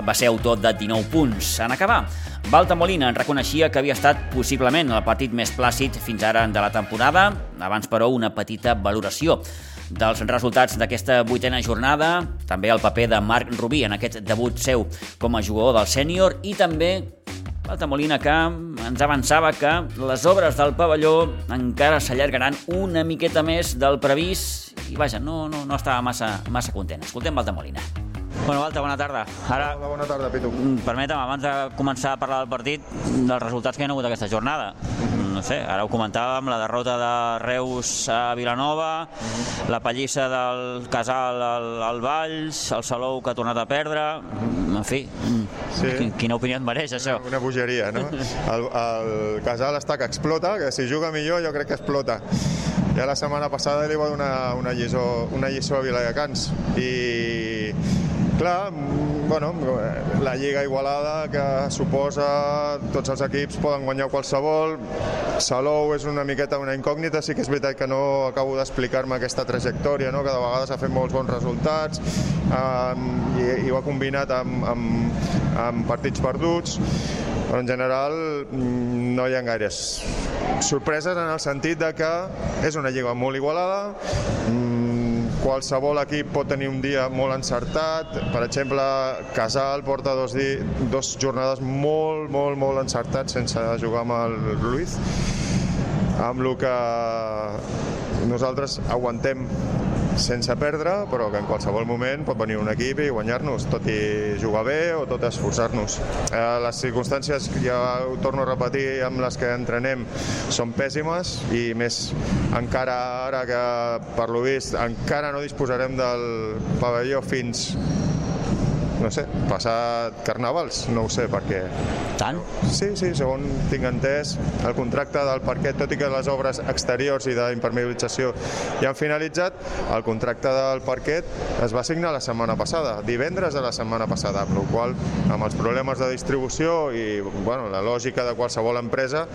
va ser autor de 19 punts. En acabar, Balta Molina reconeixia que havia estat possiblement el partit més plàcid fins ara de la temporada, abans però una petita valoració dels resultats d'aquesta vuitena jornada, també el paper de Marc Rubí en aquest debut seu com a jugador del sènior i també Balta Molina que ens avançava que les obres del pavelló encara s'allargaran una miqueta més del previst i vaja, no, no, no estava massa, massa content. Escoltem Balta Molina. Bueno, Valta, bona tarda. Ara, Hola, bona tarda, Pitu. Permetem, abans de començar a parlar del partit, dels resultats que hi ha hagut aquesta jornada no sé, ara ho comentàvem, la derrota de Reus a Vilanova, la pallissa del Casal al, al Valls, el Salou que ha tornat a perdre, en fi, sí. quina opinió et mereix això? Una, una bogeria, no? El, el Casal està que explota, que si juga millor jo crec que explota. Ja la setmana passada li va donar una lliçó, una lliçó a Viladecans i clar, bueno, la Lliga Igualada que suposa tots els equips poden guanyar qualsevol Salou és una miqueta una incògnita sí que és veritat que no acabo d'explicar-me aquesta trajectòria no? que de vegades ha fet molts bons resultats um, i, i ho ha combinat amb, amb, amb partits perduts però en general mm, no hi ha gaires sorpreses en el sentit de que és una lliga molt igualada qualsevol equip pot tenir un dia molt encertat, per exemple, Casal porta dos, di dos jornades molt, molt, molt encertats sense jugar amb el Ruiz, amb el que nosaltres aguantem sense perdre, però que en qualsevol moment pot venir un equip i guanyar-nos, tot i jugar bé o tot esforçar-nos. Eh, les circumstàncies, ja ho torno a repetir, amb les que entrenem són pèssimes i més encara ara que, per lo vist, encara no disposarem del pavelló fins no sé, passat carnavals, no ho sé perquè... Tant? Sí, sí, segon tinc entès, el contracte del parquet, tot i que les obres exteriors i d'impermeabilització ja han finalitzat, el contracte del parquet es va signar la setmana passada, divendres de la setmana passada, amb la qual amb els problemes de distribució i bueno, la lògica de qualsevol empresa,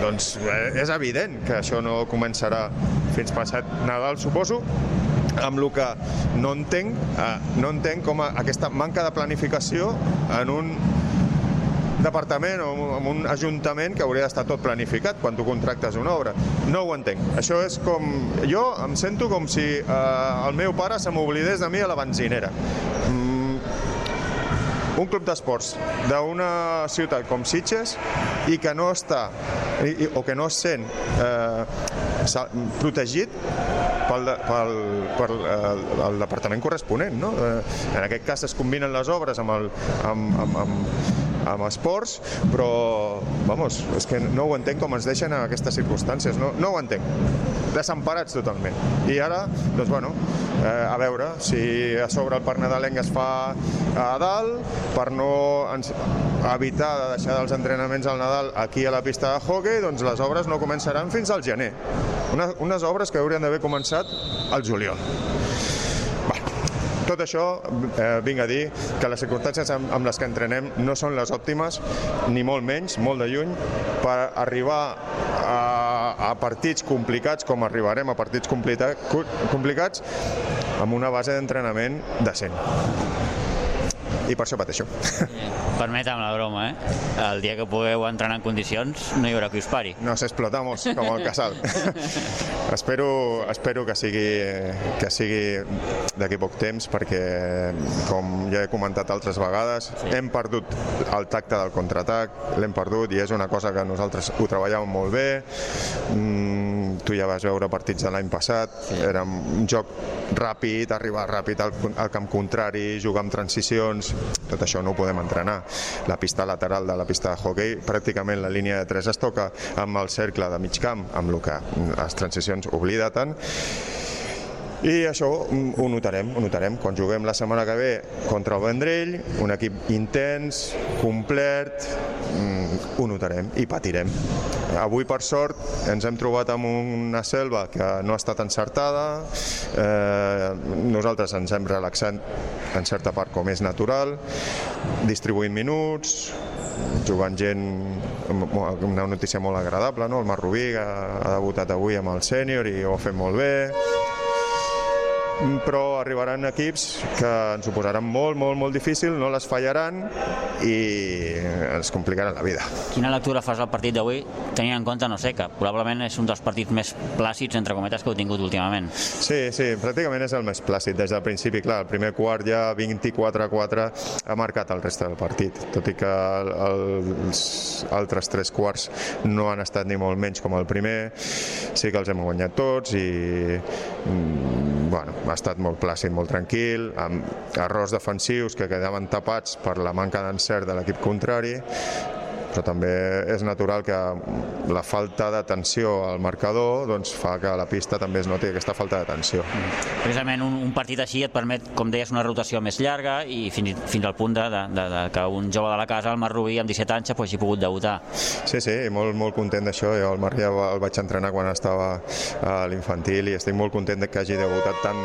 doncs eh, és evident que això no començarà fins passat Nadal, suposo, amb el que no entenc, eh, no entenc com aquesta manca de planificació en un departament o en un ajuntament que hauria d'estar tot planificat quan tu contractes una obra. No ho entenc. Això és com... Jo em sento com si eh, el meu pare se m'oblidés de mi a la benzinera. Mm, un club d'esports d'una ciutat com Sitges i que no està i, o que no es sent eh, protegit pel, pel, pel el, el departament corresponent. No? Eh, en aquest cas es combinen les obres amb, el, amb, amb, amb, amb esports, però, vamos, és que no ho entenc com ens deixen en aquestes circumstàncies, no, no ho entenc. Desemparats totalment. I ara, doncs bueno, eh, a veure si a sobre el parc nadalenc es fa a dalt, per no ens, evitar de deixar dels entrenaments al Nadal aquí a la pista de hockey, doncs les obres no començaran fins al gener. Una, unes obres que haurien d'haver començat al juliol. Tot això eh, vinc a dir que les circumstàncies amb, amb les que entrenem no són les òptimes, ni molt menys, molt de lluny, per arribar a, a partits complicats, com arribarem a partits complicats, amb una base d'entrenament decent i per això pateixo. Permetem la broma, eh? El dia que pugueu entrenar en condicions no hi haurà qui us pari. Nos explotamos, com el casal. espero, espero que sigui, que sigui d'aquí poc temps, perquè, com ja he comentat altres vegades, sí. hem perdut el tacte del contraatac, l'hem perdut i és una cosa que nosaltres ho treballàvem molt bé. Mm, tu ja vas veure partits de l'any passat, sí. era un joc ràpid, arribar ràpid al, al camp contrari, jugar amb transicions, tot això no ho podem entrenar. La pista lateral de la pista de hockey, pràcticament la línia de 3 es toca amb el cercle de mig camp, amb el que les transicions oblida tant, i això ho notarem, ho notarem. Quan juguem la setmana que ve contra el Vendrell, un equip intens, complet, mm, ho notarem i patirem. Avui, per sort, ens hem trobat amb una selva que no ha estat encertada, eh, nosaltres ens hem relaxat en certa part com és natural, distribuint minuts, jugant gent una notícia molt agradable, no? el Marc Rubí ha debutat avui amb el sènior i ho ha fet molt bé però arribaran equips que ens ho posaran molt, molt, molt difícil, no les fallaran i ens complicaran la vida. Quina lectura fas al partit d'avui, tenint en compte, no sé, que probablement és un dels partits més plàcids, entre cometes, que heu tingut últimament? Sí, sí, pràcticament és el més plàcid des del principi, clar, el primer quart ja 24 a 4 ha marcat el reste del partit, tot i que els altres tres quarts no han estat ni molt menys com el primer, sí que els hem guanyat tots i mm, bueno, ha estat molt plàcid, molt tranquil, amb errors defensius que quedaven tapats per la manca d'encert de l'equip contrari, però també és natural que la falta d'atenció al marcador doncs, fa que la pista també es noti aquesta falta d'atenció. Precisament un, un partit així et permet, com deies, una rotació més llarga i fins, fins al punt de, de, de, de que un jove de la casa, el Marc Rubí, amb 17 anys, pues, hagi pogut debutar. Sí, sí, molt, molt content d'això. Jo el Marc ja el vaig entrenar quan estava a l'infantil i estic molt content de que hagi debutat tan,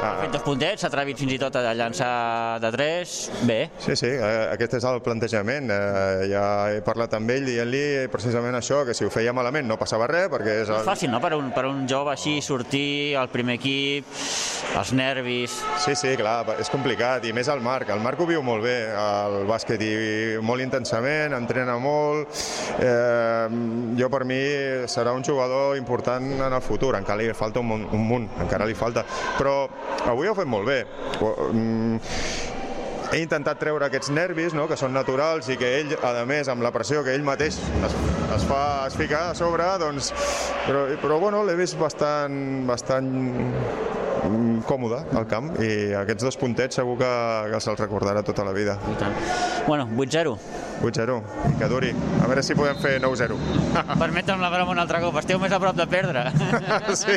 ha fet dos puntets, s'ha atrevit fins i tot a llançar de tres, bé. Sí, sí, eh, aquest és el plantejament. Eh, ja he parlat amb ell dient-li precisament això, que si ho feia malament no passava res, perquè és... El... És fàcil, no?, per un, per un jove així sortir al primer equip, els nervis... Sí, sí, clar, és complicat, i més el Marc. El Marc ho viu molt bé, el bàsquet, i molt intensament, entrena molt. Eh, jo, per mi, serà un jugador important en el futur, encara li falta un, un munt, encara li falta, però Avui ho fet molt bé. Mm, he intentat treure aquests nervis, no?, que són naturals i que ell, a més, amb la pressió que ell mateix es, es fa es fica a sobre, doncs... Però, però bueno, l'he vist bastant, bastant Mm, còmode al camp i aquests dos puntets segur que, que se'ls recordarà tota la vida. Bueno, 8-0. 8-0, que duri. A veure si podem fer 9-0. Permetem la broma un altre cop, esteu més a prop de perdre. sí,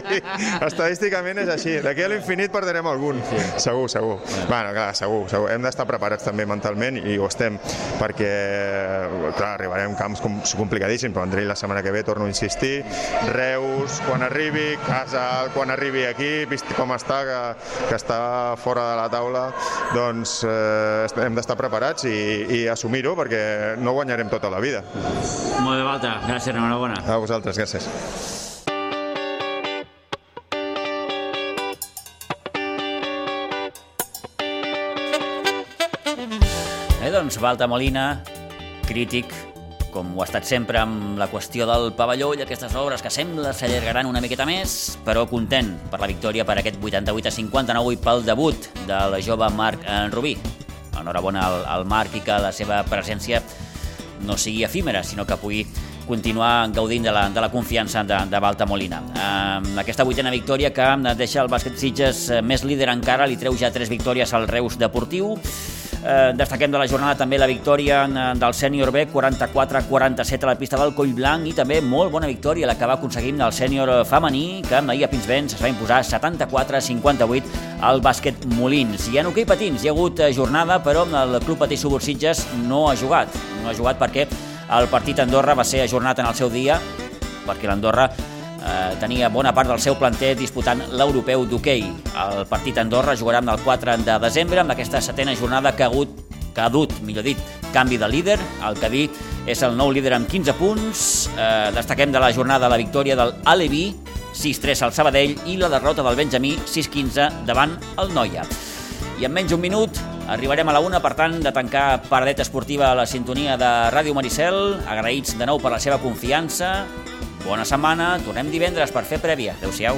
estadísticament és així. D'aquí a l'infinit perdrem algun. Sí. Segur, segur. Bueno. bueno, clar, segur, segur. Hem d'estar preparats també mentalment i ho estem, perquè, clar, arribarem camps complicadíssims, però Andrei la setmana que ve, torno a insistir, Reus, quan arribi, Casal, quan arribi aquí, vist com està, que, que està fora de la taula, doncs eh, hem d'estar preparats i, i assumir-ho perquè no guanyarem tota la vida. Molt bé, Valta. Gràcies, enhorabona. A vosaltres, gràcies. Eh, doncs, Valta Molina, crític com ho ha estat sempre amb la qüestió del pavelló i aquestes obres que sembla s'allargaran una miqueta més, però content per la victòria per aquest 88 a 59 i pel debut del jove Marc Rubí. Enhorabona al, al Marc i que la seva presència no sigui efímera, sinó que pugui continuar gaudint de la, de la confiança de, de Balta Molina. Eh, aquesta vuitena victòria que deixa el bàsquet Sitges més líder encara, li treu ja tres victòries al Reus Deportiu, Eh, destaquem de la jornada també la victòria del sènior B, 44-47 a la pista del Coll Blanc i també molt bona victòria la que va aconseguir el sènior femení, que ahir a Pinsbens es va imposar 74-58 al bàsquet Molins. I en hoquei patins hi ha hagut eh, jornada, però el Club Patí Subursitges no ha jugat. No ha jugat perquè el partit Andorra va ser ajornat en el seu dia, perquè l'Andorra eh, tenia bona part del seu planter disputant l'europeu d'hoquei. El partit Andorra jugarà el 4 de desembre amb aquesta setena jornada que ha hagut que ha dut, millor dit, canvi de líder. El Cadí és el nou líder amb 15 punts. Eh, destaquem de la jornada la victòria del Alevi, 6-3 al Sabadell, i la derrota del Benjamí, 6-15 davant el Noia. I en menys d'un minut arribarem a la una, per tant, de tancar Paradet Esportiva a la sintonia de Ràdio Maricel. Agraïts de nou per la seva confiança. Bona setmana, tornem divendres per fer prèvia. Adéu-siau.